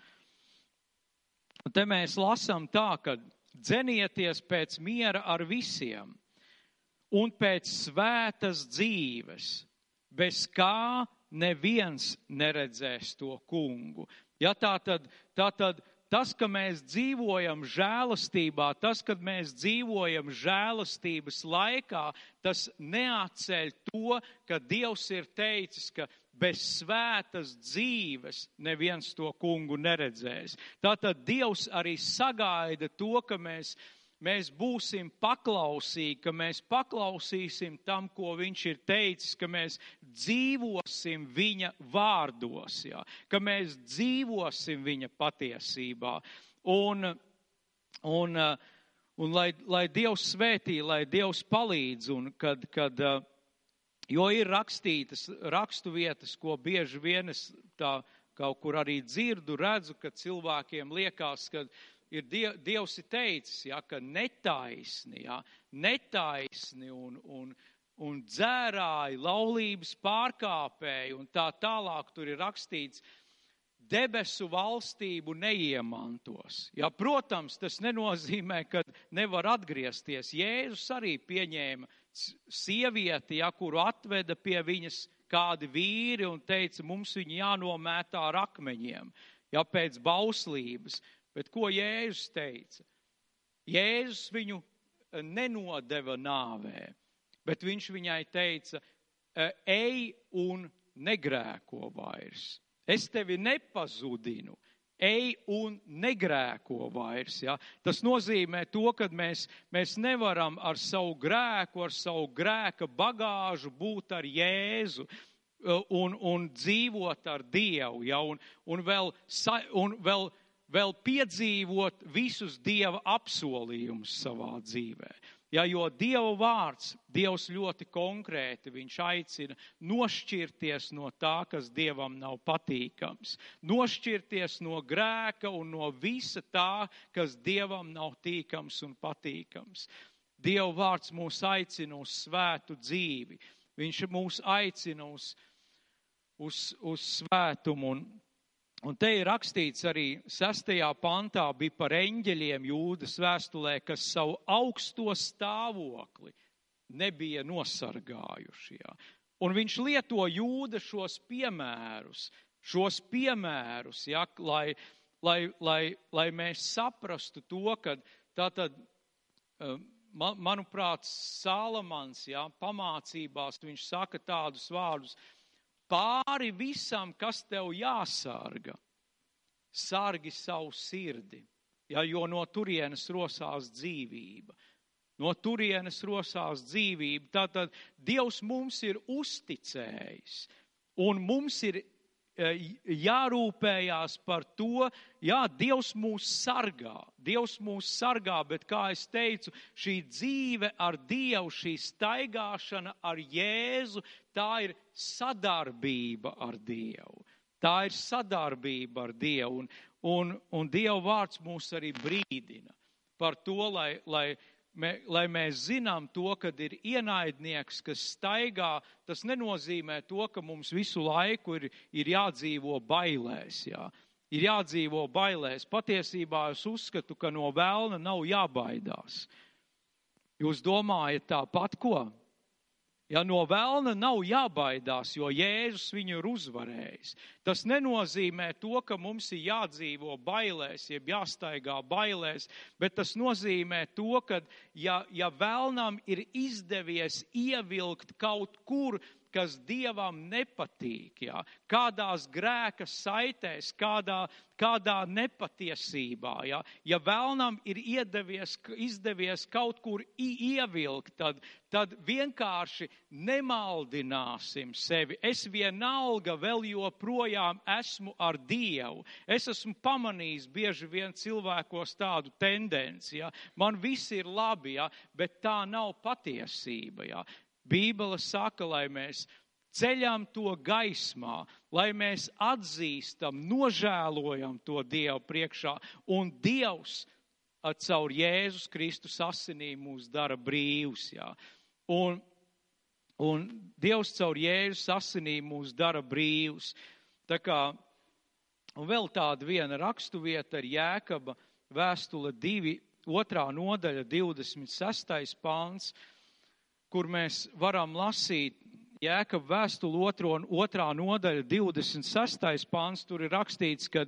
Speaker 1: Un te mēs lasām tā, ka dzenieties pēc miera ar visiem un pēc svētas dzīves, bez kā neviens neredzēs to kungu. Ja tā tad, tā tad tas, ka mēs dzīvojam žēlastībā, tas, ka mēs dzīvojam žēlastības laikā, tas neatceļ to, ka Dievs ir teicis, ka bez svētas dzīves neviens to kungu neredzēs. Tātad Dievs arī sagaida to, ka mēs mēs būsim paklausīgi, ka mēs paklausīsim tam, ko viņš ir teicis, ka mēs dzīvosim viņa vārdos, jā, ka mēs dzīvosim viņa patiesībā. Un, un, un lai, lai Dievs svētī, lai Dievs palīdz, un kad, kad, jo ir rakstītas rakstu vietas, ko bieži vien es tā kaut kur arī dzirdu, redzu, ka cilvēkiem liekas, ka ir die, Dievs ir teicis, ja, ka netaisni, ja, netaisni un, un, un dzērāji, laulības pārkāpēji un tā tālāk tur ir rakstīts, debesu valstību neiemantos. Ja, protams, tas nenozīmē, ka nevar atgriezties. Jēzus arī pieņēma sievieti, ja, kuru atveda pie viņas kādi vīri un teica, mums viņu jānomētā ar akmeņiem, ja pēc bauslības. Bet ko Jēzus teica? Jēzus viņu eh, nenodeva nāvē, bet viņš viņai teica, eh, ej un negrēko vairs. Es tevi nepazudinu, ej un negrēko vairs. Ja? Tas nozīmē to, ka mēs, mēs nevaram ar savu grēku, ar savu grēka bagāžu būt ar Jēzu eh, un, un dzīvot ar Dievu. Ja? Un, un vēl, un vēl vēl piedzīvot visus Dieva apsolījumus savā dzīvē. Ja, jo Dieva vārds, Dievs ļoti konkrēti, viņš aicina nošķirties no tā, kas Dievam nav patīkams, nošķirties no grēka un no visa tā, kas Dievam nav tīkams un patīkams. Dieva vārds mūs aicina uz svētu dzīvi, viņš mūs aicina uz, uz, uz svētumu un Un te ir rakstīts arī sastajā pantā bija par eņģeļiem jūdas vēstulē, kas savu augsto stāvokli nebija nosargājuši. Jā. Un viņš lieto jūda šos piemērus, šos piemērus, jā, lai, lai, lai, lai mēs saprastu to, ka tātad, um, manuprāt, Salamans, jā, pamācībās viņš saka tādus vārdus, pāri visam, kas tev jāsārga. Sārgi savu sirdi, ja, jo no turienes rosās dzīvība. No turienes rosās dzīvība. Tātad Dievs mums ir uzticējis, un mums ir jārūpējās par to, jā, Dievs mūs sargā, Dievs mūs sargā, bet, kā es teicu, šī dzīve ar Dievu, šī staigāšana ar Jēzu, tā ir sadarbība ar Dievu. Tā ir sadarbība ar Dievu, un, un, un Dieva vārds mūs arī brīdina par to, lai, lai mē, lai mēs zinām to, kad ir ienaidnieks, kas staigā, tas nenozīmē to, ka mums visu laiku ir, ir jādzīvo bailēs. Jā. Ir jādzīvo bailēs. Patiesībā es uzskatu, ka no vēlna nav jābaidās. Jūs domājat tāpat ko? Ja no vēlna nav jābaidās, jo Jēzus viņu ir uzvarējis. Tas nenozīmē to, ka mums ir jādzīvo bailēs, jeb jāstaigā bailēs, bet tas nozīmē to, ka ja, ja vēlnam ir izdevies ievilkt kaut kur kas Dievam nepatīk, jā, kādās grēka saitēs, kādā, kādā nepatiesībā. Jā. Ja vēlnam ir iedevies, izdevies kaut kur ievilkt, tad, tad vienkārši nemaldināsim sevi. Es vienalga vēl joprojām esmu ar Dievu. Es esmu pamanījis bieži vien cilvēkos tādu tendenci. Jā. Man viss ir labi, jā, bet tā nav patiesība. Jā. Bībele saka, lai mēs ceļam to gaismā, lai mēs atzīstam, nožēlojam to Dievu priekšā, un Dievs caur Jēzus Kristus asinīm mūs dara brīvus. Jā. Un, un Dievs caur Jēzus asinīm mūs dara brīvus. Tā kā, un vēl tāda viena rakstuvieta ir Jēkaba vēstule 2, otrā nodaļa, 26. pāns kur mēs varam lasīt Jēkab vēstuli otro, otrā nodaļa, 26. pāns, tur ir rakstīts, ka,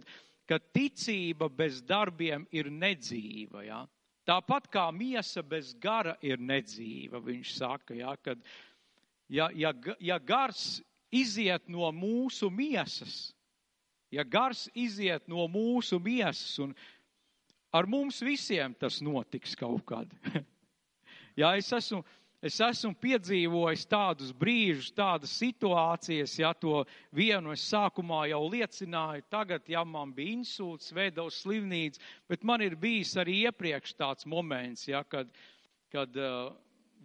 Speaker 1: ka ticība bez darbiem ir nedzīva. Ja? Tāpat kā miesa bez gara ir nedzīva, viņš saka, ja, kad, ja, ja, ja gars iziet no mūsu miesas, ja gars iziet no mūsu miesas, un ar mums visiem tas notiks kaut kad. ja es esmu Es esmu piedzīvojis tādus brīžus, tādas situācijas, ja to vienu es sākumā jau liecināju, tagad, ja man bija insults, veidojis slimnīcu, bet man ir bijis arī iepriekš tāds moments, ja, kad, kad uh,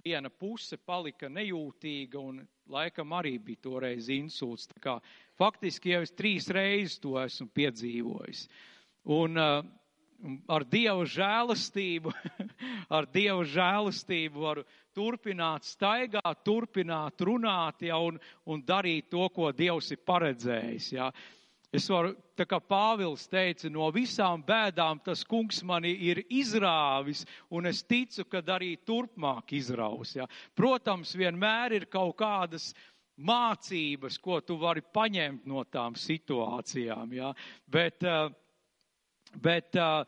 Speaker 1: viena puse palika nejūtīga un laikam arī bija toreiz insults. Kā faktiski jau es trīs reizes to esmu piedzīvojis. Un, uh, ar Dieva žēlastību, ar Dieva žēlastību varu turpināt staigāt, turpināt runāt ja, un, un darīt to, ko Dievs ir paredzējis. Ja. Es varu, tā kā Pāvils teica, no visām bēdām tas kungs mani ir izrāvis, un es ticu, ka arī turpmāk izraus. Ja. Protams, vienmēr ir kaut kādas mācības, ko tu vari paņemt no tām situācijām, ja. bet, uh, bet uh,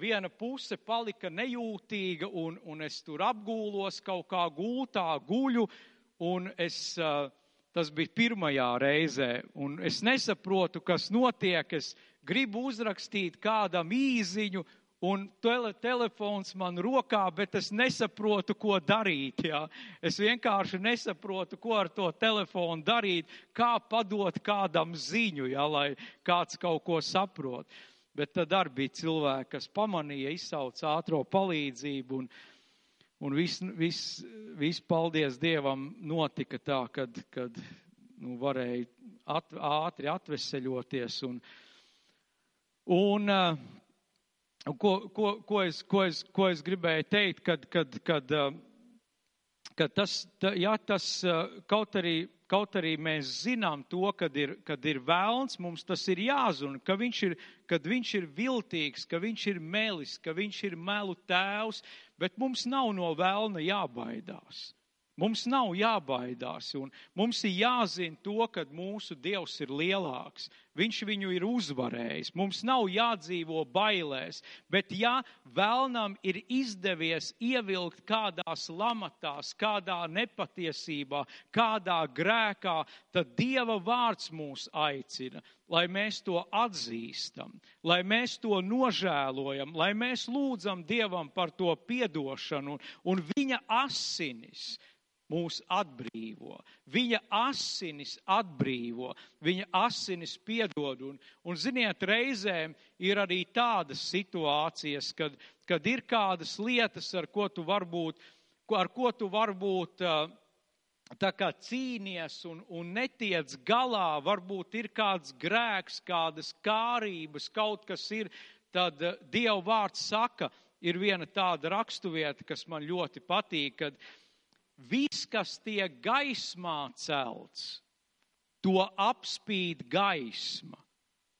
Speaker 1: viena puse palika nejūtīga, un, un es tur apgūlos kaut kā gultā, guļu, un es, uh, tas bija pirmajā reizē, un es nesaprotu, kas notiek. Es gribu uzrakstīt kādam īziņu, un tele, telefons man rokā, bet es nesaprotu, ko darīt. Jā. Es vienkārši nesaprotu, ko ar to telefonu darīt, kā padot kādam ziņu, jā, lai kāds kaut ko saprot bet tad arī bija cilvēki, kas pamanīja, izsauca ātro palīdzību un, un viss, vis, vis, paldies Dievam, notika tā, kad, kad nu, varēja at, ātri atveseļoties un, un uh, ko, ko, ko, es, ko, es, ko es gribēju teikt, kad, kad, kad, uh, kad tas, jā, tas uh, kaut arī Kaut arī mēs zinām to, kad ir, kad ir vēlns, mums tas ir jāzina, ka viņš ir, kad viņš ir viltīgs, ka viņš ir melis, ka viņš ir melu tēvs, bet mums nav no vēlna jābaidās. Mums nav jābaidās, un mums ir jāzina to, ka mūsu Dievs ir lielāks. Viņš viņu ir uzvarējis. Mums nav jādzīvo bailēs, bet ja vēlnam ir izdevies ievilkt kādās lamatās, kādā nepatiesībā, kādā grēkā, tad Dieva vārds mūs aicina, lai mēs to atzīstam, lai mēs to nožēlojam, lai mēs lūdzam Dievam par to piedošanu un, viņa asinis mūs atbrīvo. Viņa asinis atbrīvo, viņa asinis piedod. Un, un ziniet, reizēm ir arī tādas situācijas, kad, kad ir kādas lietas, ar ko tu varbūt, ar ko tu varbūt tā kā cīnies un, un netiec galā, varbūt ir kāds grēks, kādas kārības, kaut kas ir, tad Dieva vārds saka, ir viena tāda rakstuvieta, kas man ļoti patīk, kad viss, kas tiek gaismā celts, to apspīd gaisma,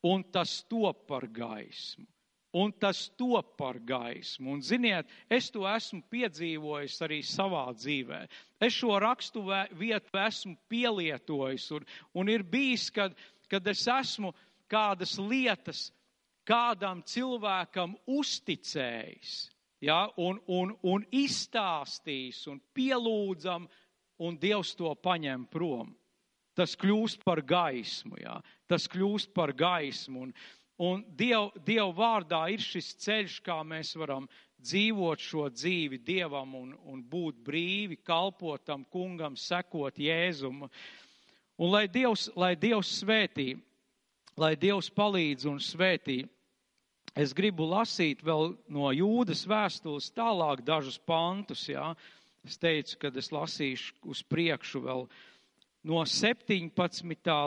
Speaker 1: un tas top par gaismu. Un tas top par gaismu. Un, ziniet, es to esmu piedzīvojis arī savā dzīvē. Es šo rakstu vietu esmu pielietojis, un, un ir bijis, kad, kad es esmu kādas lietas kādam cilvēkam uzticējis ja, un, un, un izstāstīs un pielūdzam, un Dievs to paņem prom. Tas kļūst par gaismu, jā. tas kļūst par gaismu. Un, un Diev, Dievu vārdā ir šis ceļš, kā mēs varam dzīvot šo dzīvi Dievam un, un būt brīvi, kalpot tam kungam, sekot Jēzumu. Un lai Dievs, lai Dievs svētī, lai Dievs palīdz un svētī, es gribu lasīt vēl no jūdas vēstules tālāk dažus pantus, jā. Es teicu, kad es lasīšu uz priekšu vēl no 17.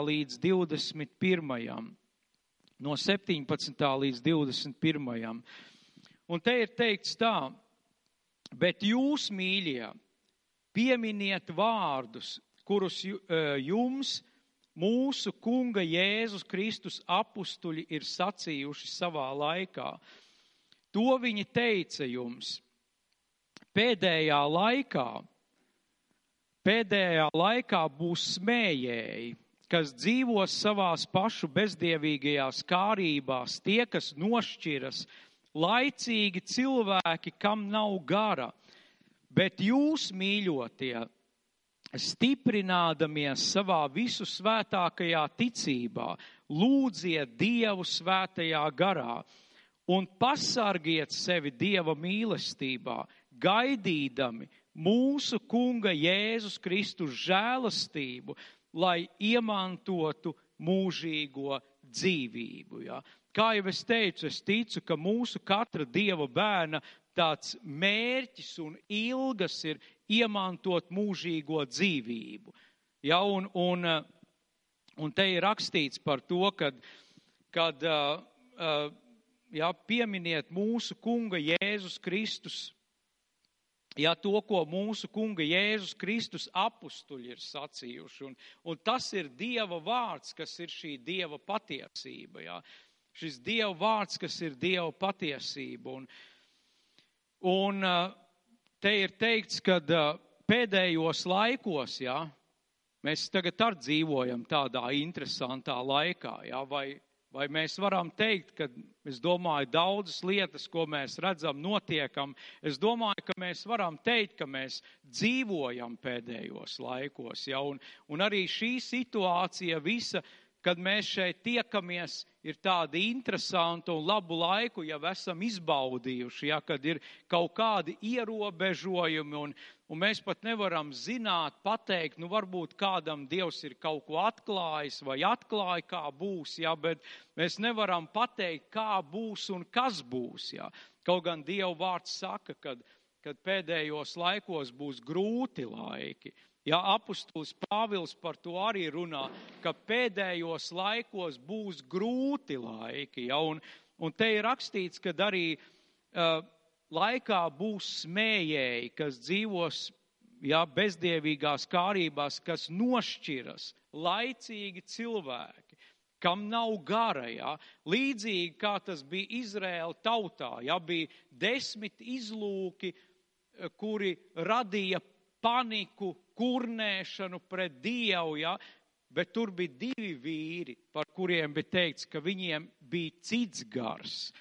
Speaker 1: līdz 21. No 17. līdz 21. Un te ir teikts tā, bet jūs, mīļie, pieminiet vārdus, kurus e, jums mūsu kunga Jēzus Kristus apustuļi ir sacījuši savā laikā. To viņi teica jums pēdējā laikā. Pēdējā laikā būs smējēji, kas dzīvos savās pašu bezdievīgajās kārībās, tie, kas nošķiras, laicīgi cilvēki, kam nav gara, bet jūs, mīļotie, stiprinādamies savā visu svētākajā ticībā, lūdziet Dievu svētajā garā un pasargiet sevi Dieva mīlestībā, gaidīdami mūsu Kunga Jēzus Kristus žēlastību, lai iemantotu mūžīgo dzīvību. Ja? Kā jau es teicu, es ticu, ka mūsu katra dieva bērna tāds mērķis un ilgas ir iemantot mūžīgo dzīvību. Ja, un, un, un te ir rakstīts par to, kad, kad uh, uh, ja, pieminiet mūsu kunga Jēzus Kristus, ja to, ko mūsu kunga Jēzus Kristus apustuļi ir sacījuši. Un, un tas ir Dieva vārds, kas ir šī Dieva patiesība. Ja šis Dieva vārds, kas ir Dieva patiesība. Un, un te ir teikts, ka pēdējos laikos, jā, mēs tagad arī dzīvojam tādā interesantā laikā, jā, vai, vai mēs varam teikt, ka es domāju daudzas lietas, ko mēs redzam, notiekam, es domāju, ka mēs varam teikt, ka mēs dzīvojam pēdējos laikos, jā, un, un arī šī situācija visa, kad mēs šeit tiekamies, ir tādi interesanti un labu laiku jau esam izbaudījuši, ja, kad ir kaut kādi ierobežojumi un, un mēs pat nevaram zināt, pateikt, nu varbūt kādam Dievs ir kaut ko atklājis vai atklāja, kā būs, ja, bet mēs nevaram pateikt, kā būs un kas būs. Ja. Kaut gan Dieva vārds saka, kad, kad pēdējos laikos būs grūti laiki. Ja apustulis Pāvils par to arī runā, ka pēdējos laikos būs grūti laiki, ja, un, un te ir rakstīts, ka arī uh, laikā būs smējēji, kas dzīvos ja, bezdievīgās kārībās, kas nošķiras, laicīgi cilvēki, kam nav gara, ja, līdzīgi kā tas bija Izraēla tautā, ja, bija desmit izlūki, kuri radīja paniku, kurnēšanu pret Dievu, ja? bet tur bija divi vīri, par kuriem bija teikts, ka viņiem bija cits gars.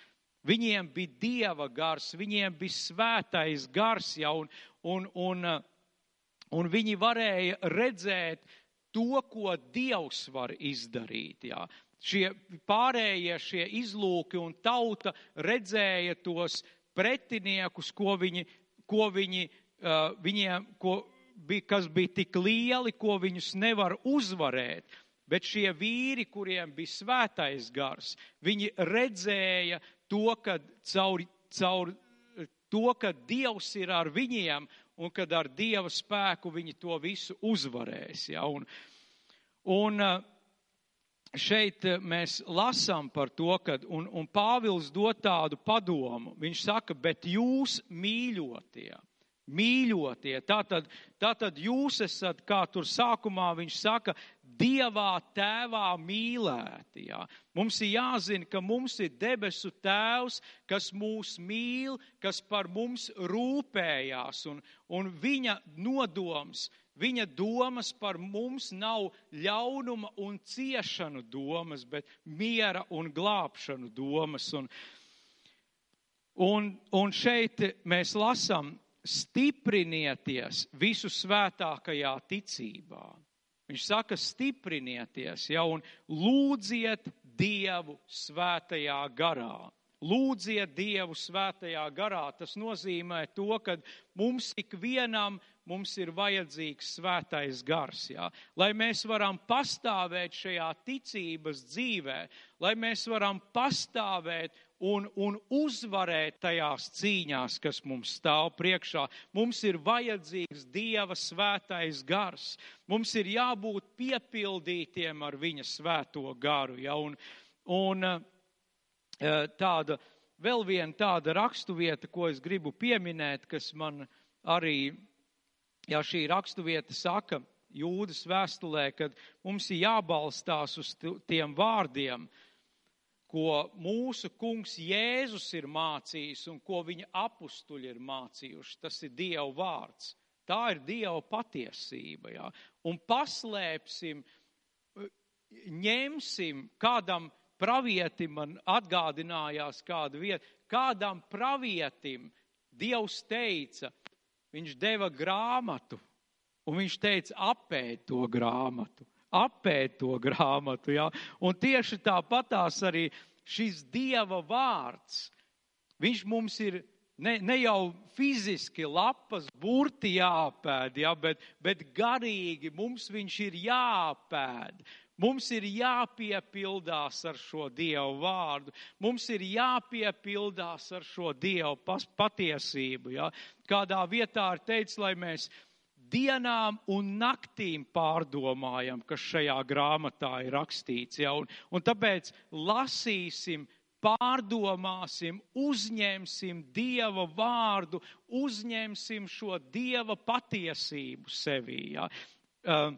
Speaker 1: Viņiem bija dieva gars, viņiem bija svētais gars, ja, un, un, un, un viņi varēja redzēt to, ko Dievs var izdarīt. Ja. Šie pārējie, šie izlūki un tauta redzēja tos pretiniekus, ko viņi, ko viņi uh, viņiem, ko, bija, kas bija tik lieli, ko viņus nevar uzvarēt. Bet šie vīri, kuriem bija svētais gars, viņi redzēja to, ka caur, caur to, ka Dievs ir ar viņiem un kad ar Dieva spēku viņi to visu uzvarēs. Ja? Un, un šeit mēs lasām par to, ka, un, un Pāvils dod tādu padomu, viņš saka, bet jūs mīļotie mīļotie. Tātad, tātad jūs esat, kā tur sākumā viņš saka, Dievā tēvā mīlēti. Jā. Mums ir jāzina, ka mums ir debesu tēvs, kas mūs mīl, kas par mums rūpējās, un, un viņa nodoms, viņa domas par mums nav ļaunuma un ciešanu domas, bet miera un glābšanu domas. Un, un, un šeit mēs lasām stiprinieties visu svētākajā ticībā. Viņš saka, stiprinieties, ja, un lūdziet Dievu svētajā garā. Lūdziet Dievu svētajā garā. Tas nozīmē to, ka mums ikvienam mums ir vajadzīgs svētais gars, jā. lai mēs varam pastāvēt šajā ticības dzīvē, lai mēs varam pastāvēt un, un uzvarēt tajās cīņās, kas mums stāv priekšā. Mums ir vajadzīgs Dieva svētais gars. Mums ir jābūt piepildītiem ar viņa svēto garu. Ja? Un, un eh, tāda, vēl viena tāda rakstuvieta, ko es gribu pieminēt, kas man arī ja šī raksturvieta saka jūdas vēstulē, ka mums ir jābalstās uz tiem vārdiem, ko mūsu kungs Jēzus ir mācījis un ko viņa apstuļi ir mācījuši. Tas ir Dieva vārds. Tā ir Dieva patiesība. Jā. Un paslēpsim, ņemsim kādam pravietim, man atgādinājās kādu vietu, kādam pravietim Dievs teica, viņš deva grāmatu, un viņš teica, apēt to grāmatu, apēt to grāmatu. Ja? Un tieši tāpatās arī šis Dieva vārds, viņš mums ir ne, ne jau fiziski lapas burti jāpēd, ja, bet, bet garīgi mums viņš ir jāpēd. Mums ir jāpiepildās ar šo Dievu vārdu, mums ir jāpiepildās ar šo Dievu patiesību. Ja? Kādā vietā ir teicis, lai mēs dienām un naktīm pārdomājam, kas šajā grāmatā ir rakstīts. Ja? Un, un tāpēc lasīsim, pārdomāsim, uzņemsim Dieva vārdu, uzņemsim šo Dieva patiesību sevī. Ja? Uh,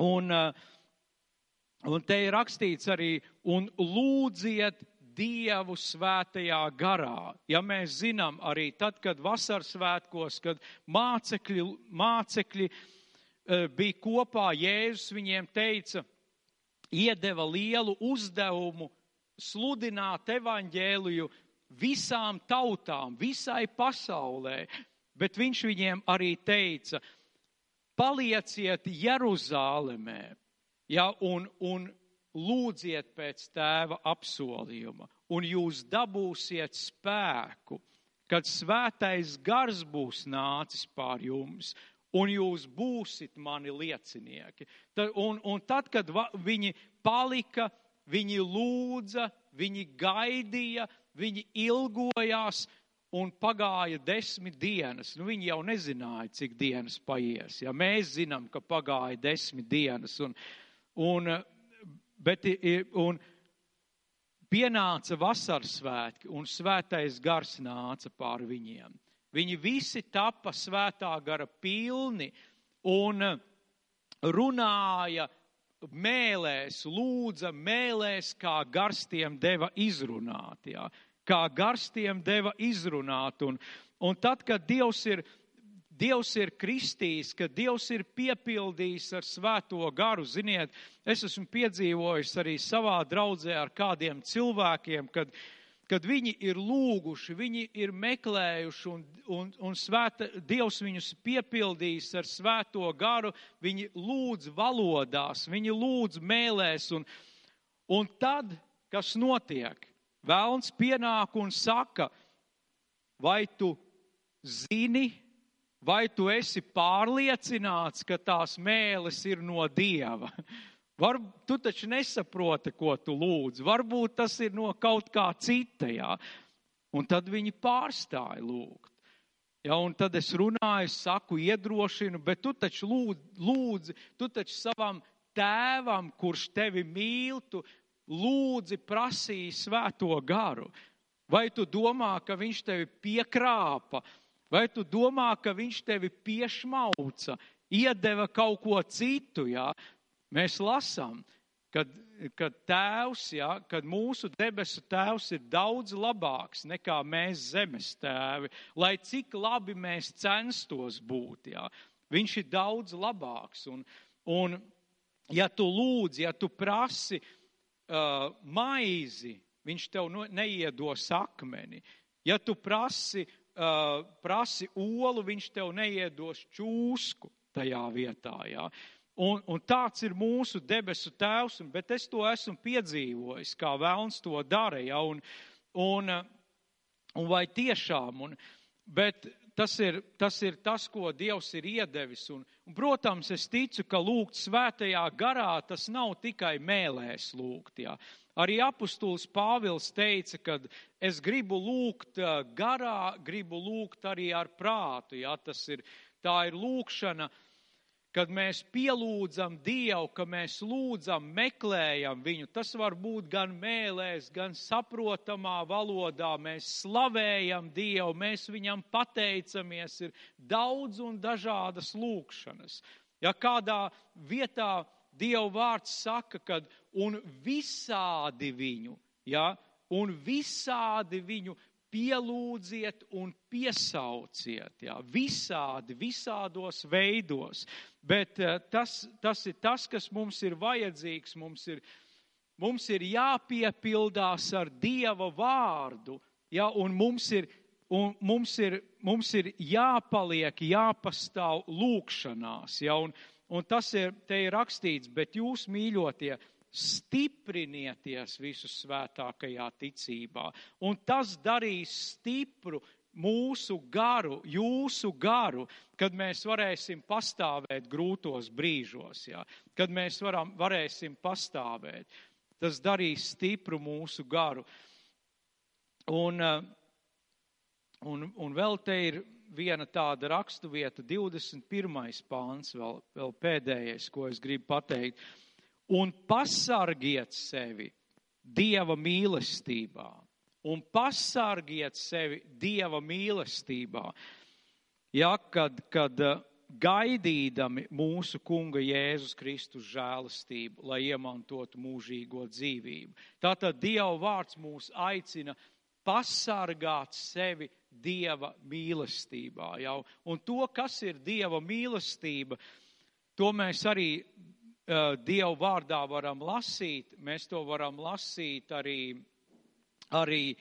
Speaker 1: un, uh, Un te ir rakstīts arī, un lūdziet Dievu svētajā garā. Ja mēs zinām arī tad, kad vasaras svētkos, kad mācekļi, mācekļi uh, bija kopā, Jēzus viņiem teica, iedeva lielu uzdevumu sludināt evaņģēliju visām tautām, visai pasaulē, bet viņš viņiem arī teica, palieciet Jeruzālēmē, ja, un, un lūdziet pēc tēva apsolījuma, un jūs dabūsiet spēku, kad svētais gars būs nācis pār jums, un jūs būsit mani liecinieki. Tad, un, un tad, kad va, viņi palika, viņi lūdza, viņi gaidīja, viņi ilgojās, un pagāja desmit dienas. Nu, viņi jau nezināja, cik dienas paies. Ja mēs zinām, ka pagāja desmit dienas, un, Un, bet, un pienāca vasaras svētki, un svētais gars nāca pār viņiem. Viņi visi tapa svētā gara pilni un runāja mēlēs, lūdza mēlēs, kā garstiem deva izrunāt. Jā. Kā garstiem deva izrunāt. Un, un tad, kad Dievs ir Dievs ir kristījis, ka Dievs ir piepildījis ar svēto garu. Ziniet, es esmu piedzīvojis arī savā draudzē ar kādiem cilvēkiem, kad, kad viņi ir lūguši, viņi ir meklējuši un, un, un svēta, Dievs viņus piepildījis ar svēto garu, viņi lūdz valodās, viņi lūdz mēlēs. Un, un tad, kas notiek? Vēlns pienāk un saka, vai tu zini, vai tu esi pārliecināts, ka tās mēlis ir no Dieva? Var, tu taču nesaproti, ko tu lūdz. Varbūt tas ir no kaut kā cita, jā. Un tad viņi pārstāja lūgt. Ja, un tad es runāju, saku, iedrošinu, bet tu taču lūdz, lūdzi, tu taču savam tēvam, kurš tevi mīl, tu lūdzi prasīja svēto garu. Vai tu domā, ka viņš tevi piekrāpa, Vai tu domā, ka viņš tevi piešmauca, iedeva kaut ko citu? Jā? Mēs lasām, kad, kad tēvs, jā, kad mūsu debesu tēvs ir daudz labāks nekā mēs zemes tēvi, lai cik labi mēs censtos būt. Jā. Viņš ir daudz labāks. Un, un ja tu lūdzi, ja tu prasi uh, maizi, viņš tev no, neiedos akmeni. Ja tu prasi uh, prasi olu, viņš tev neiedos čūsku tajā vietā. Jā. Un, un tāds ir mūsu debesu tēvs, bet es to esmu piedzīvojis, kā vēlns to dara. Ja, un, un, un vai tiešām, un, bet tas ir, tas ir tas, ko Dievs ir iedevis. Un, un, protams, es ticu, ka lūgt svētajā garā tas nav tikai mēlēs lūgt. Ja. Arī apustulis Pāvils teica, ka es gribu lūgt garā, gribu lūgt arī ar prātu. Ja. Tas ir, tā ir lūkšana kad mēs pielūdzam Dievu, ka mēs lūdzam, meklējam viņu. Tas var būt gan mēlēs, gan saprotamā valodā. Mēs slavējam Dievu, mēs viņam pateicamies. Ir daudz un dažādas lūkšanas. Ja kādā vietā Dieva vārds saka, kad un visādi viņu, ja, un visādi viņu pielūdziet un piesauciet, jā, visādi, visādos veidos. Bet uh, tas, tas ir tas, kas mums ir vajadzīgs. Mums ir, mums ir jāpiepildās ar Dieva vārdu, jā, un mums ir, un mums ir, mums ir jāpaliek, jāpastāv lūkšanās. Jā, un, un tas ir, te ir rakstīts, bet jūs mīļotie, stiprinieties visu svētākajā ticībā. Un tas darīs stipru mūsu garu, jūsu garu, kad mēs varēsim pastāvēt grūtos brīžos, jā, kad mēs varam, varēsim pastāvēt. Tas darīs stipru mūsu garu. Un, eh, un, un vēl te ir viena tāda rakstuvieta, 21. pāns, vēl, vēl pēdējais, ko es gribu pateikt un pasargiet sevi Dieva mīlestībā. Un pasargiet sevi Dieva mīlestībā. Ja, kad, kad eh, gaidīdami mūsu Kunga Jēzus Kristus žēlastību, lai iemantotu mūžīgo dzīvību. Tātad Dieva vārds mūs aicina pasargāt sevi Dieva mīlestībā. Jau. Un to, kas ir Dieva mīlestība, to mēs arī Dievu vārdā varam lasīt, mēs to varam lasīt arī, arī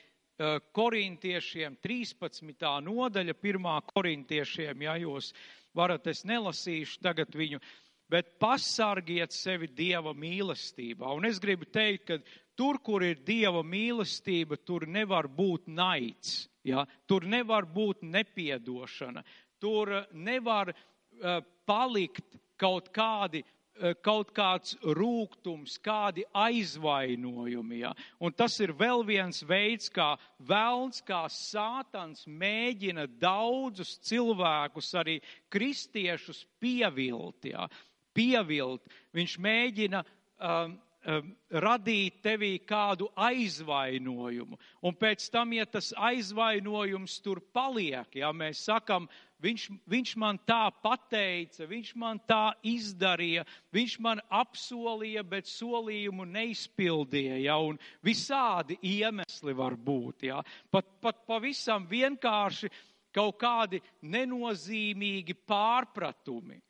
Speaker 1: korintiešiem 13. nodaļa, 1. korintiešiem, ja jūs varat, es nelasīšu tagad viņu, bet pasargiet sevi Dieva mīlestībā. Un es gribu teikt, ka tur, kur ir Dieva mīlestība, tur nevar būt naids, ja? tur nevar būt nepiedošana, tur nevar uh, palikt kaut kādi Eh, kaut kāds rūkums, kādi aizvainojumi. Ja? Un tas ir vēl viens veids, kā vēlns, kā sātans mēģina daudzus cilvēkus, arī kristiešus, pievilt. Ja? pievilt. Viņš mēģina um, um, radīt tevī kādu aizvainojumu. Un pēc tam, ja tas aizvainojums tur paliek, ja mēs sakam, Viņš, viņš man tā pateica, viņš man tā izdarīja, viņš man apsolīja, bet solījumu neizpildīja. Ja, un visādi iemesli var būt. Ja. Pat, pat pavisam vienkārši kaut kādi nenozīmīgi pārpratumi.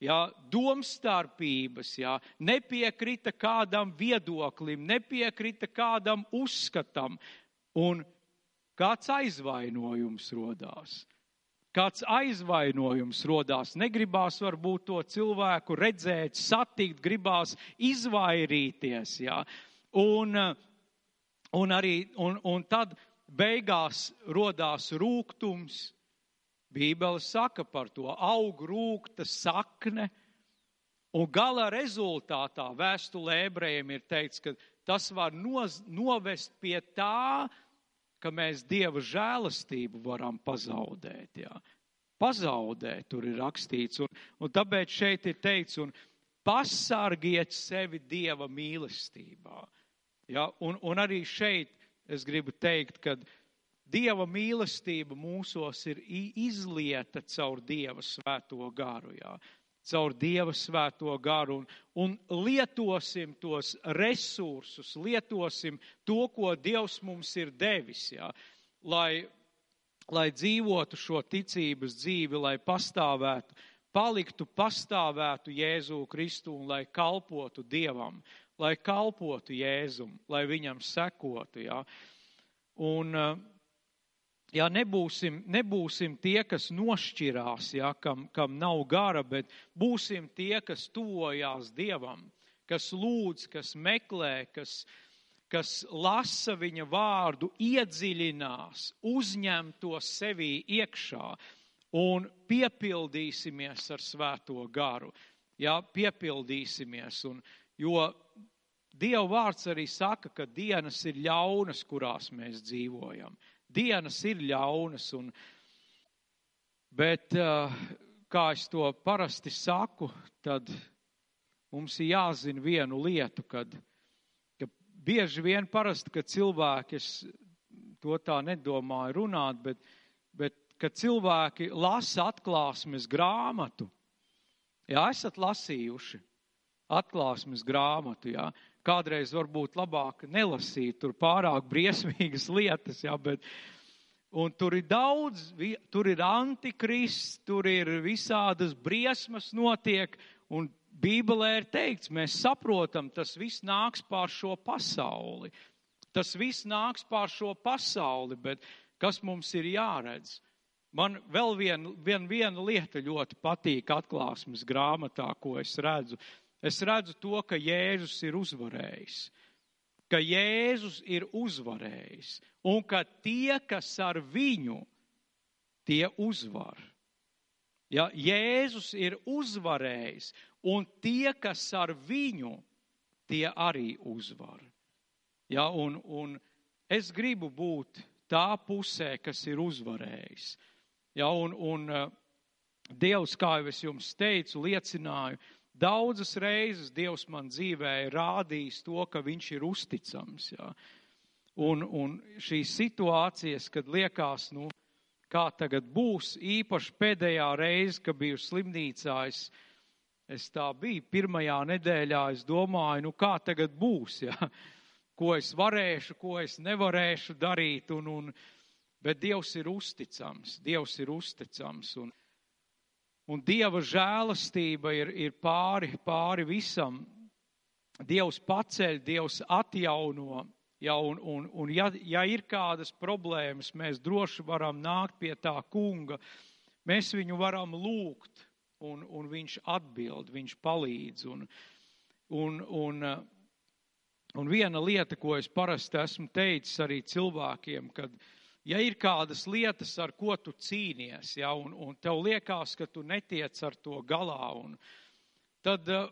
Speaker 1: Ja, domstarpības, ja, nepiekrita kādam viedoklim, nepiekrita kādam uzskatam, un kāds aizvainojums rodās kāds aizvainojums rodās. Negribās varbūt to cilvēku redzēt, satikt, gribās izvairīties. Jā. Un, un, arī, un, un tad beigās rodās rūkums. Bībele saka par to aug rūkta sakne. Un gala rezultātā vēstulē ebrejiem ir teikts, ka tas var noz, novest pie tā, ka mēs Dieva žēlastību varam pazaudēt. Jā. Pazaudēt, tur ir rakstīts. Un, un tāpēc šeit ir teikts, un pasargiet sevi Dieva mīlestībā. Jā, un, un arī šeit es gribu teikt, ka Dieva mīlestība mūsos ir izlieta caur Dieva svēto garu. Jā caur Dieva svēto garu un, un lietosim tos resursus, lietosim to, ko Dievs mums ir devis, jā, lai, lai dzīvotu šo ticības dzīvi, lai pastāvētu, paliktu pastāvētu Jēzu Kristu un lai kalpotu Dievam, lai kalpotu Jēzum, lai viņam sekotu. Jā. Un, jā, nebūsim, nebūsim tie, kas nošķirās, jā, kam, kam nav gara, bet būsim tie, kas tuvojās Dievam, kas lūdz, kas meklē, kas, kas lasa viņa vārdu, iedziļinās, uzņem to sevī iekšā un piepildīsimies ar svēto garu. Jā, piepildīsimies. Un, jo Dieva vārds arī saka, ka dienas ir ļaunas, kurās mēs dzīvojam dienas ir ļaunas. Un, bet, eh, kā es to parasti saku, tad mums ir jāzina vienu lietu, kad, ka bieži vien parasti, kad cilvēki, es to tā nedomāju runāt, bet, bet kad cilvēki lasa atklāsmes grāmatu, jā, esat lasījuši atklāsmes grāmatu, jā, kādreiz varbūt labāk nelasīt tur pārāk briesmīgas lietas, jā, bet, un tur ir daudz, tur ir antikrists, tur ir visādas briesmas notiek, un Bībelē ir teikts, mēs saprotam, tas viss nāks pār šo pasauli. Tas viss nāks pār šo pasauli, bet kas mums ir jāredz? Man vēl viena vien, viena lieta ļoti patīk atklāsmes grāmatā, ko es redzu. Es redzu to, ka Jēzus ir uzvarējis, ka Jēzus ir uzvarējis un ka tie, kas ar viņu, tie uzvar. Ja, Jēzus ir uzvarējis un tie, kas ar viņu, tie arī uzvar. Ja, un, un es gribu būt tā pusē, kas ir uzvarējis. Ja, un, un Dievs, kā jau es jums teicu, liecināju, Daudzas reizes Dievs man dzīvē ir rādījis to, ka Viņš ir uzticams. Jā. Un, un šīs situācijas, kad liekas, nu, kā tagad būs, īpaši pēdējā reize, kad biju slimnīcā, es, es tā biju pirmajā nedēļā, es domāju, nu kā tagad būs, jā. ko es varēšu, ko es nevarēšu darīt, un, un, bet Dievs ir uzticams, Dievs ir uzticams. Un, Un Dieva žēlastība ir, ir pāri, pāri visam. Dievs paceļ, Dievs atjauno. Ja, un, un, un ja, ja ir kādas problēmas, mēs droši varam nākt pie tā kunga. Mēs viņu varam lūgt, un, un viņš atbild, viņš palīdz. Un, un, un, un viena lieta, ko es parasti esmu teicis arī cilvēkiem, kad, uh, ja ir kādas lietas, ar ko tu cīnies, ja, un, un tev liekas, ka tu netiec ar to galā, un, tad eh,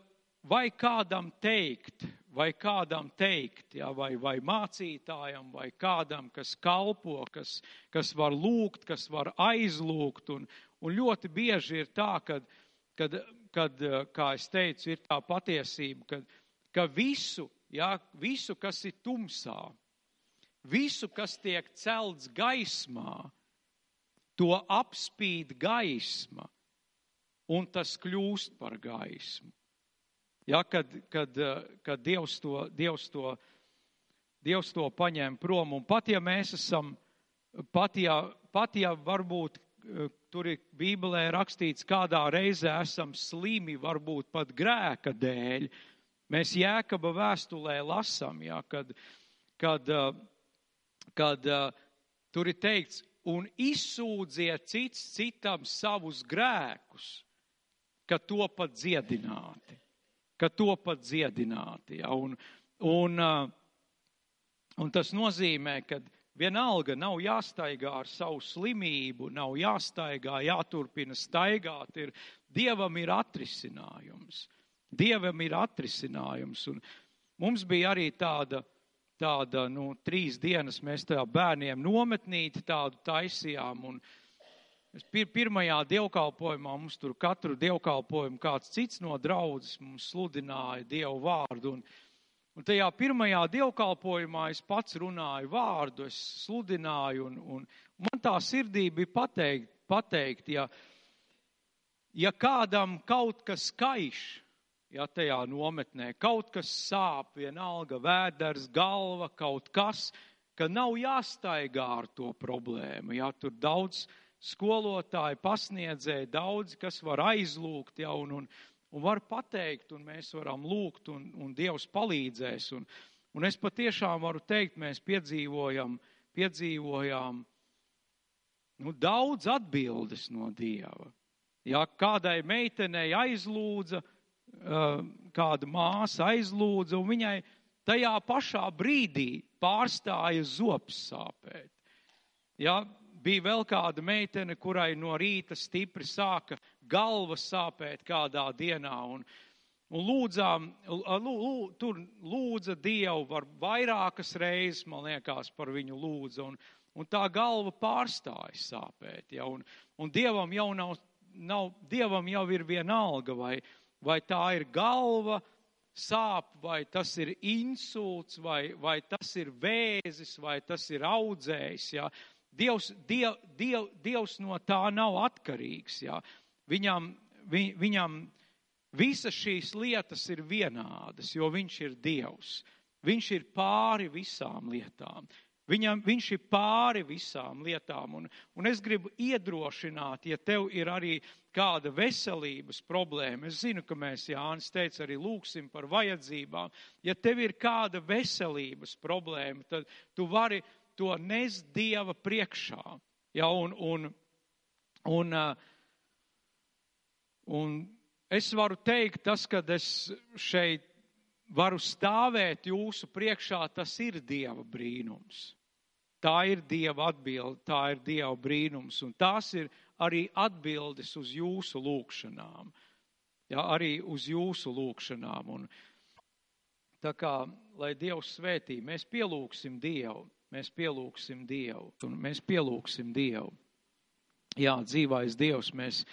Speaker 1: vai kādam teikt, vai kādam teikt, ja, vai, vai mācītājam, vai kādam, kas kalpo, kas, kas var lūgt, kas var aizlūgt, un, un ļoti bieži ir tā, kad, kad, kad, eh, kā es teicu, ir tā patiesība, ka, ka visu, ja, visu, kas ir tumsā, Visu, kas tiek celts gaismā, to apspīd gaisma, un tas kļūst par gaismu. Ja, kad, kad, kad Dievs, to, Dievs, to, Dievs to paņem prom, un pat ja mēs esam, pat ja, pat ja varbūt tur ir Bībelē rakstīts, kādā reizē esam slimi, varbūt pat grēka dēļ, mēs jēkaba vēstulē lasam, ja, kad, kad uh, kad uh, tur ir teikts, un izsūdziet cits citam savus grēkus, ka to pat dziedināti, ka to pat dziedināti. Ja? Un, un, uh, un tas nozīmē, ka vienalga nav jāstaigā ar savu slimību, nav jāstaigā, jāturpina staigāt, ir, Dievam ir atrisinājums. Dievam ir atrisinājums. Un mums bija arī tāda tāda, nu, trīs dienas mēs tajā bērniem nometnīti tādu taisījām. Un pir, pirmajā dievkalpojumā mums tur katru dievkalpojumu kāds cits no draudzes mums sludināja Dievu vārdu. Un, un tajā pirmajā dievkalpojumā es pats runāju vārdu, es sludināju, un, un man tā sirdī bija pateikt, pateikt ja, ja kādam kaut kas kaišs, ja tajā nometnē kaut kas sāp, vienalga vēders, galva, kaut kas, ka nav jāstaigā ar to problēmu. Ja tur daudz skolotāji pasniedzēja, daudz, kas var aizlūgt, ja, un, un, un var pateikt, un mēs varam lūgt, un, un Dievs palīdzēs. Un, un es patiešām varu teikt, mēs piedzīvojam, piedzīvojām nu, daudz atbildes no Dieva. Ja kādai meitenei aizlūdza, kāda māsa aizlūdza, un viņai tajā pašā brīdī pārstāja zops sāpēt. Ja, bija vēl kāda meitene, kurai no rīta stipri sāka galva sāpēt kādā dienā, un, un lūdzām, lū, lū, tur lūdza Dievu var vairākas reizes, man liekas, par viņu lūdza, un, un tā galva pārstāja sāpēt, ja, un, un Dievam jau nav, nav, Dievam jau ir vienalga, vai, vai tā ir galva, sāp, vai tas ir insults, vai, vai tas ir vēzis, vai tas ir audzējs. Ja. Dievs, diev, diev, dievs no tā nav atkarīgs. Ja. Viņam, vi, viņam visas šīs lietas ir vienādas, jo viņš ir Dievs. Viņš ir pāri visām lietām. Viņam, viņš ir pāri visām lietām, un, un es gribu iedrošināt, ja tev ir arī kāda veselības problēma. Es zinu, ka mēs, Jānis teica, arī lūksim par vajadzībām. Ja tev ir kāda veselības problēma, tad tu vari to nest Dieva priekšā. Ja, un, un, un, un es varu teikt, tas, kad es šeit varu stāvēt jūsu priekšā, tas ir Dieva brīnums. Tā ir Dieva atbilde, tā ir Dieva brīnums, un tās ir arī atbildes uz jūsu lūgšanām. Ja, arī uz jūsu lūgšanām. Un tā kā, lai Dievs svētī, mēs pielūgsim Dievu, mēs pielūgsim Dievu, un mēs pielūgsim Dievu. Jā, dzīvais Dievs, mēs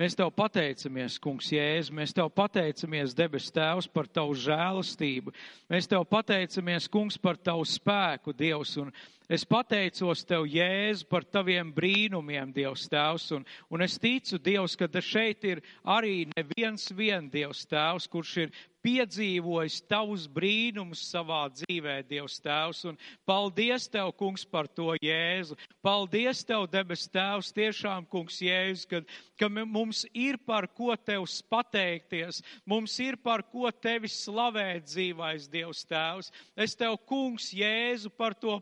Speaker 1: Mēs tev pateicamies, Kungs, Jēzu, mēs tev pateicamies, debes Tēvs, par tavu žēlastību. Mēs tev pateicamies, Kungs, par tavu spēku, Dievs, un es pateicos tev, Jēzu, par taviem brīnumiem, Dievs Tēvs, un, un es ticu, Dievs, ka šeit ir arī neviens vien Dievs Tēvs, kurš ir piedzīvojis tavus brīnumus savā dzīvē, Dievs Tēvs, un paldies Tev, Kungs, par to Jēzu. Paldies Tev, debes Tēvs, tiešām, Kungs, Jēzus, ka, ka mums ir par ko Tev pateikties, mums ir par ko Tevi slavēt dzīvais Dievs Tēvs. Es Tev, Kungs, Jēzu, par to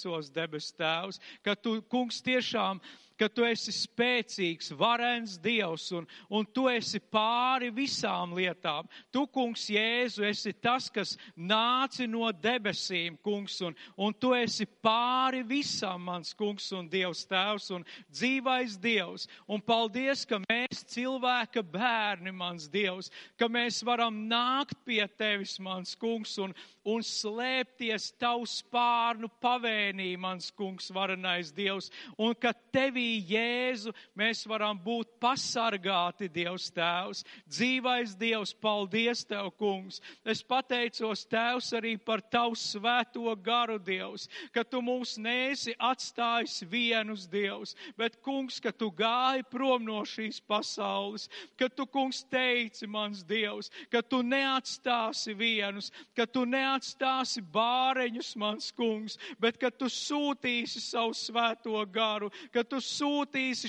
Speaker 1: pateicos, debes Tēvs, ka Tu, Kungs, tiešām ka tu esi spēcīgs, varens Dievs un, un tu esi pāri visām lietām. Tu, kungs, Jēzu, esi tas, kas nāci no debesīm, kungs, un, un tu esi pāri visam, mans kungs un Dievs tēvs un dzīvais Dievs. Un paldies, ka mēs cilvēka bērni, mans Dievs, ka mēs varam nākt pie tevis, mans kungs, un, un slēpties tavu spārnu pavēnī, mans kungs, varenais Dievs, un ka tevī Jēzu mēs varam būt pasargāti, Dievs Tēvs. Dzīvais Dievs, paldies Tev, kungs. Es pateicos Tēvs arī par Tavu svēto garu, Dievs, ka Tu mūs neesi atstājis vienus, Dievs, bet, kungs, ka Tu gāji prom no šīs pasaules, ka Tu, kungs, teici, mans Dievs, ka Tu neatstāsi vienus, ka Tu neatstāsi bāreņus, mans kungs, bet ka Tu sūtīsi savu svēto garu, ka Tu sūtīsi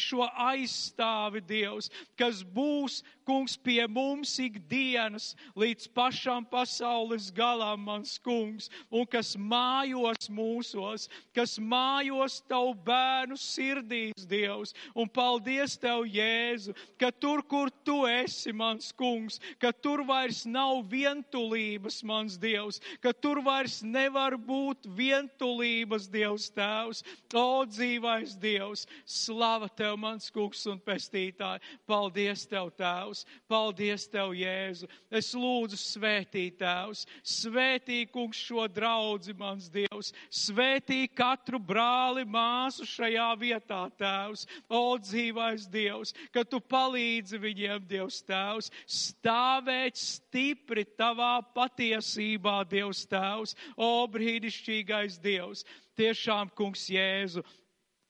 Speaker 1: šo aizstāvi Dievs, kas būs kungs, pie mums ikdienas līdz pašam pasaules galam, mans kungs, un kas mājos mūsos, kas mājos tavu bērnu sirdīs, Dievs. Un paldies tev, Jēzu, ka tur, kur tu esi, mans kungs, ka tur vairs nav vientulības, mans Dievs, ka tur vairs nevar būt vientulības, Dievs Tēvs. O, dzīvais Dievs, slava tev, mans kungs un pestītāji. Paldies tev, Tēvs. Tēvs. Paldies Tev, Jēzu. Es lūdzu svētī, Tēvs. Svētī, kungs, šo draudzi, mans Dievs. Svētī katru brāli, māsu šajā vietā, Tēvs. O, dzīvais Dievs, ka Tu palīdzi viņiem, Dievs Tēvs, stāvēt stipri Tavā patiesībā, Dievs Tēvs. O, brīnišķīgais Dievs. Tiešām, kungs, Jēzu,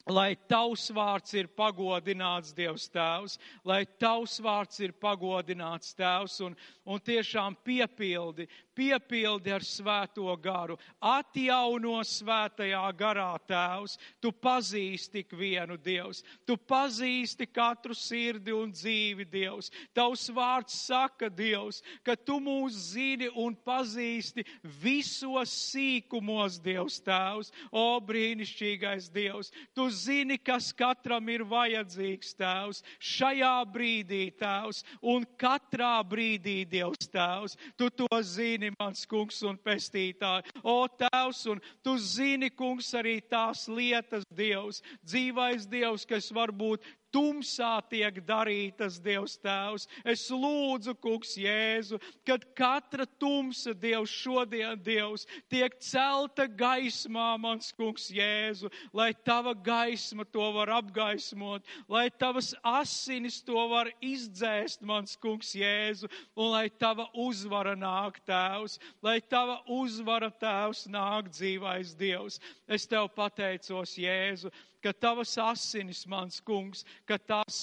Speaker 1: Lai tavs vārds ir pagodināts, Dievs Tēvs, lai tavs vārds ir pagodināts, Tēvs, un, un tiešām piepildi, piepildi ar svēto garu, atjauno svētajā garā, Tēvs. Tu pazīsti tik vienu Dievs, tu pazīsti katru sirdi un dzīvi, Dievs. Tavs vārds saka, Dievs, ka tu mūs zini un pazīsti visos sīkumos, Dievs Tēvs. O, brīnišķīgais Dievs, tu zini, kas katram ir vajadzīgs, Tēvs, šajā brīdī, Tēvs, un katrā brīdī, Dievs, Tēvs. Tu to zini, mans kungs un pestītāji. O, Tēvs, un tu zini, kungs, arī tās lietas, Dievs, dzīvais Dievs, kas varbūt tumsā tiek darītas, Dievs Tēvs. Es lūdzu, Kungs, Jēzu, kad katra tumsa, Dievs, šodien, Dievs, tiek celta gaismā, mans Kungs, Jēzu, lai tava gaisma to var apgaismot, lai tavas asinis to var izdzēst, mans Kungs, Jēzu, un lai tava uzvara nāk, Tēvs, lai tava uzvara, Tēvs, nāk dzīvais Dievs. Es tev pateicos, Jēzu ka tavas asinis, mans kungs, ka tās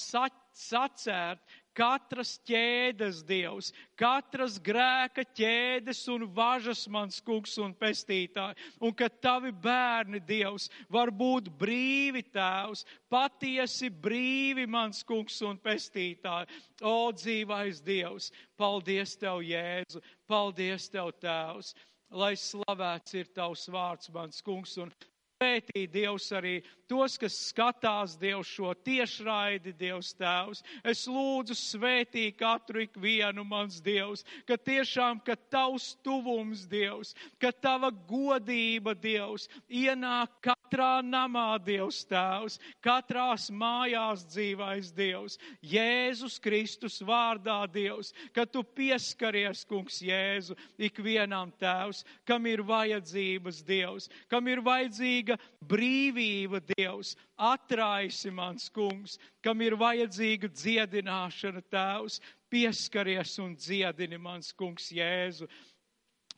Speaker 1: sacērt katras ķēdes dievs, katras grēka ķēdes un važas, mans kungs un pestītāji, un ka tavi bērni dievs var būt brīvi tēvs, patiesi brīvi, mans kungs un pestītāji. O dzīvais dievs, paldies tev, Jēzu, paldies tev, tēvs lai slavēts ir tavs vārds, mans kungs, un Svētī Dievs arī tos, kas skatās Dievs šo tiešraidi, Dievs Tēvs. Es lūdzu svētī katru ikvienu mans Dievs, ka tiešām, ka tavs tuvums Dievs, ka tava godība Dievs ienāk katrā namā Dievs Tēvs, katrās mājās dzīvais Dievs. Jēzus Kristus vārdā Dievs, ka tu pieskaries, kungs Jēzu, ikvienam Tēvs, kam ir vajadzības Dievs, kam ir vajadzīga vajadzīga brīvība, Dievs. Atraisi mans kungs, kam ir vajadzīga dziedināšana, Tēvs. Pieskaries un dziedini mans kungs Jēzu.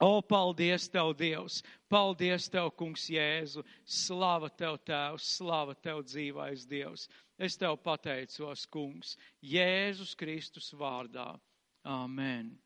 Speaker 1: O, paldies Tev, Dievs! Paldies Tev, Kungs, Jēzu! Slava Tev, Tēvs! Slava Tev, dzīvais Dievs! Es Tev pateicos, Kungs, Jēzus Kristus vārdā. Amen!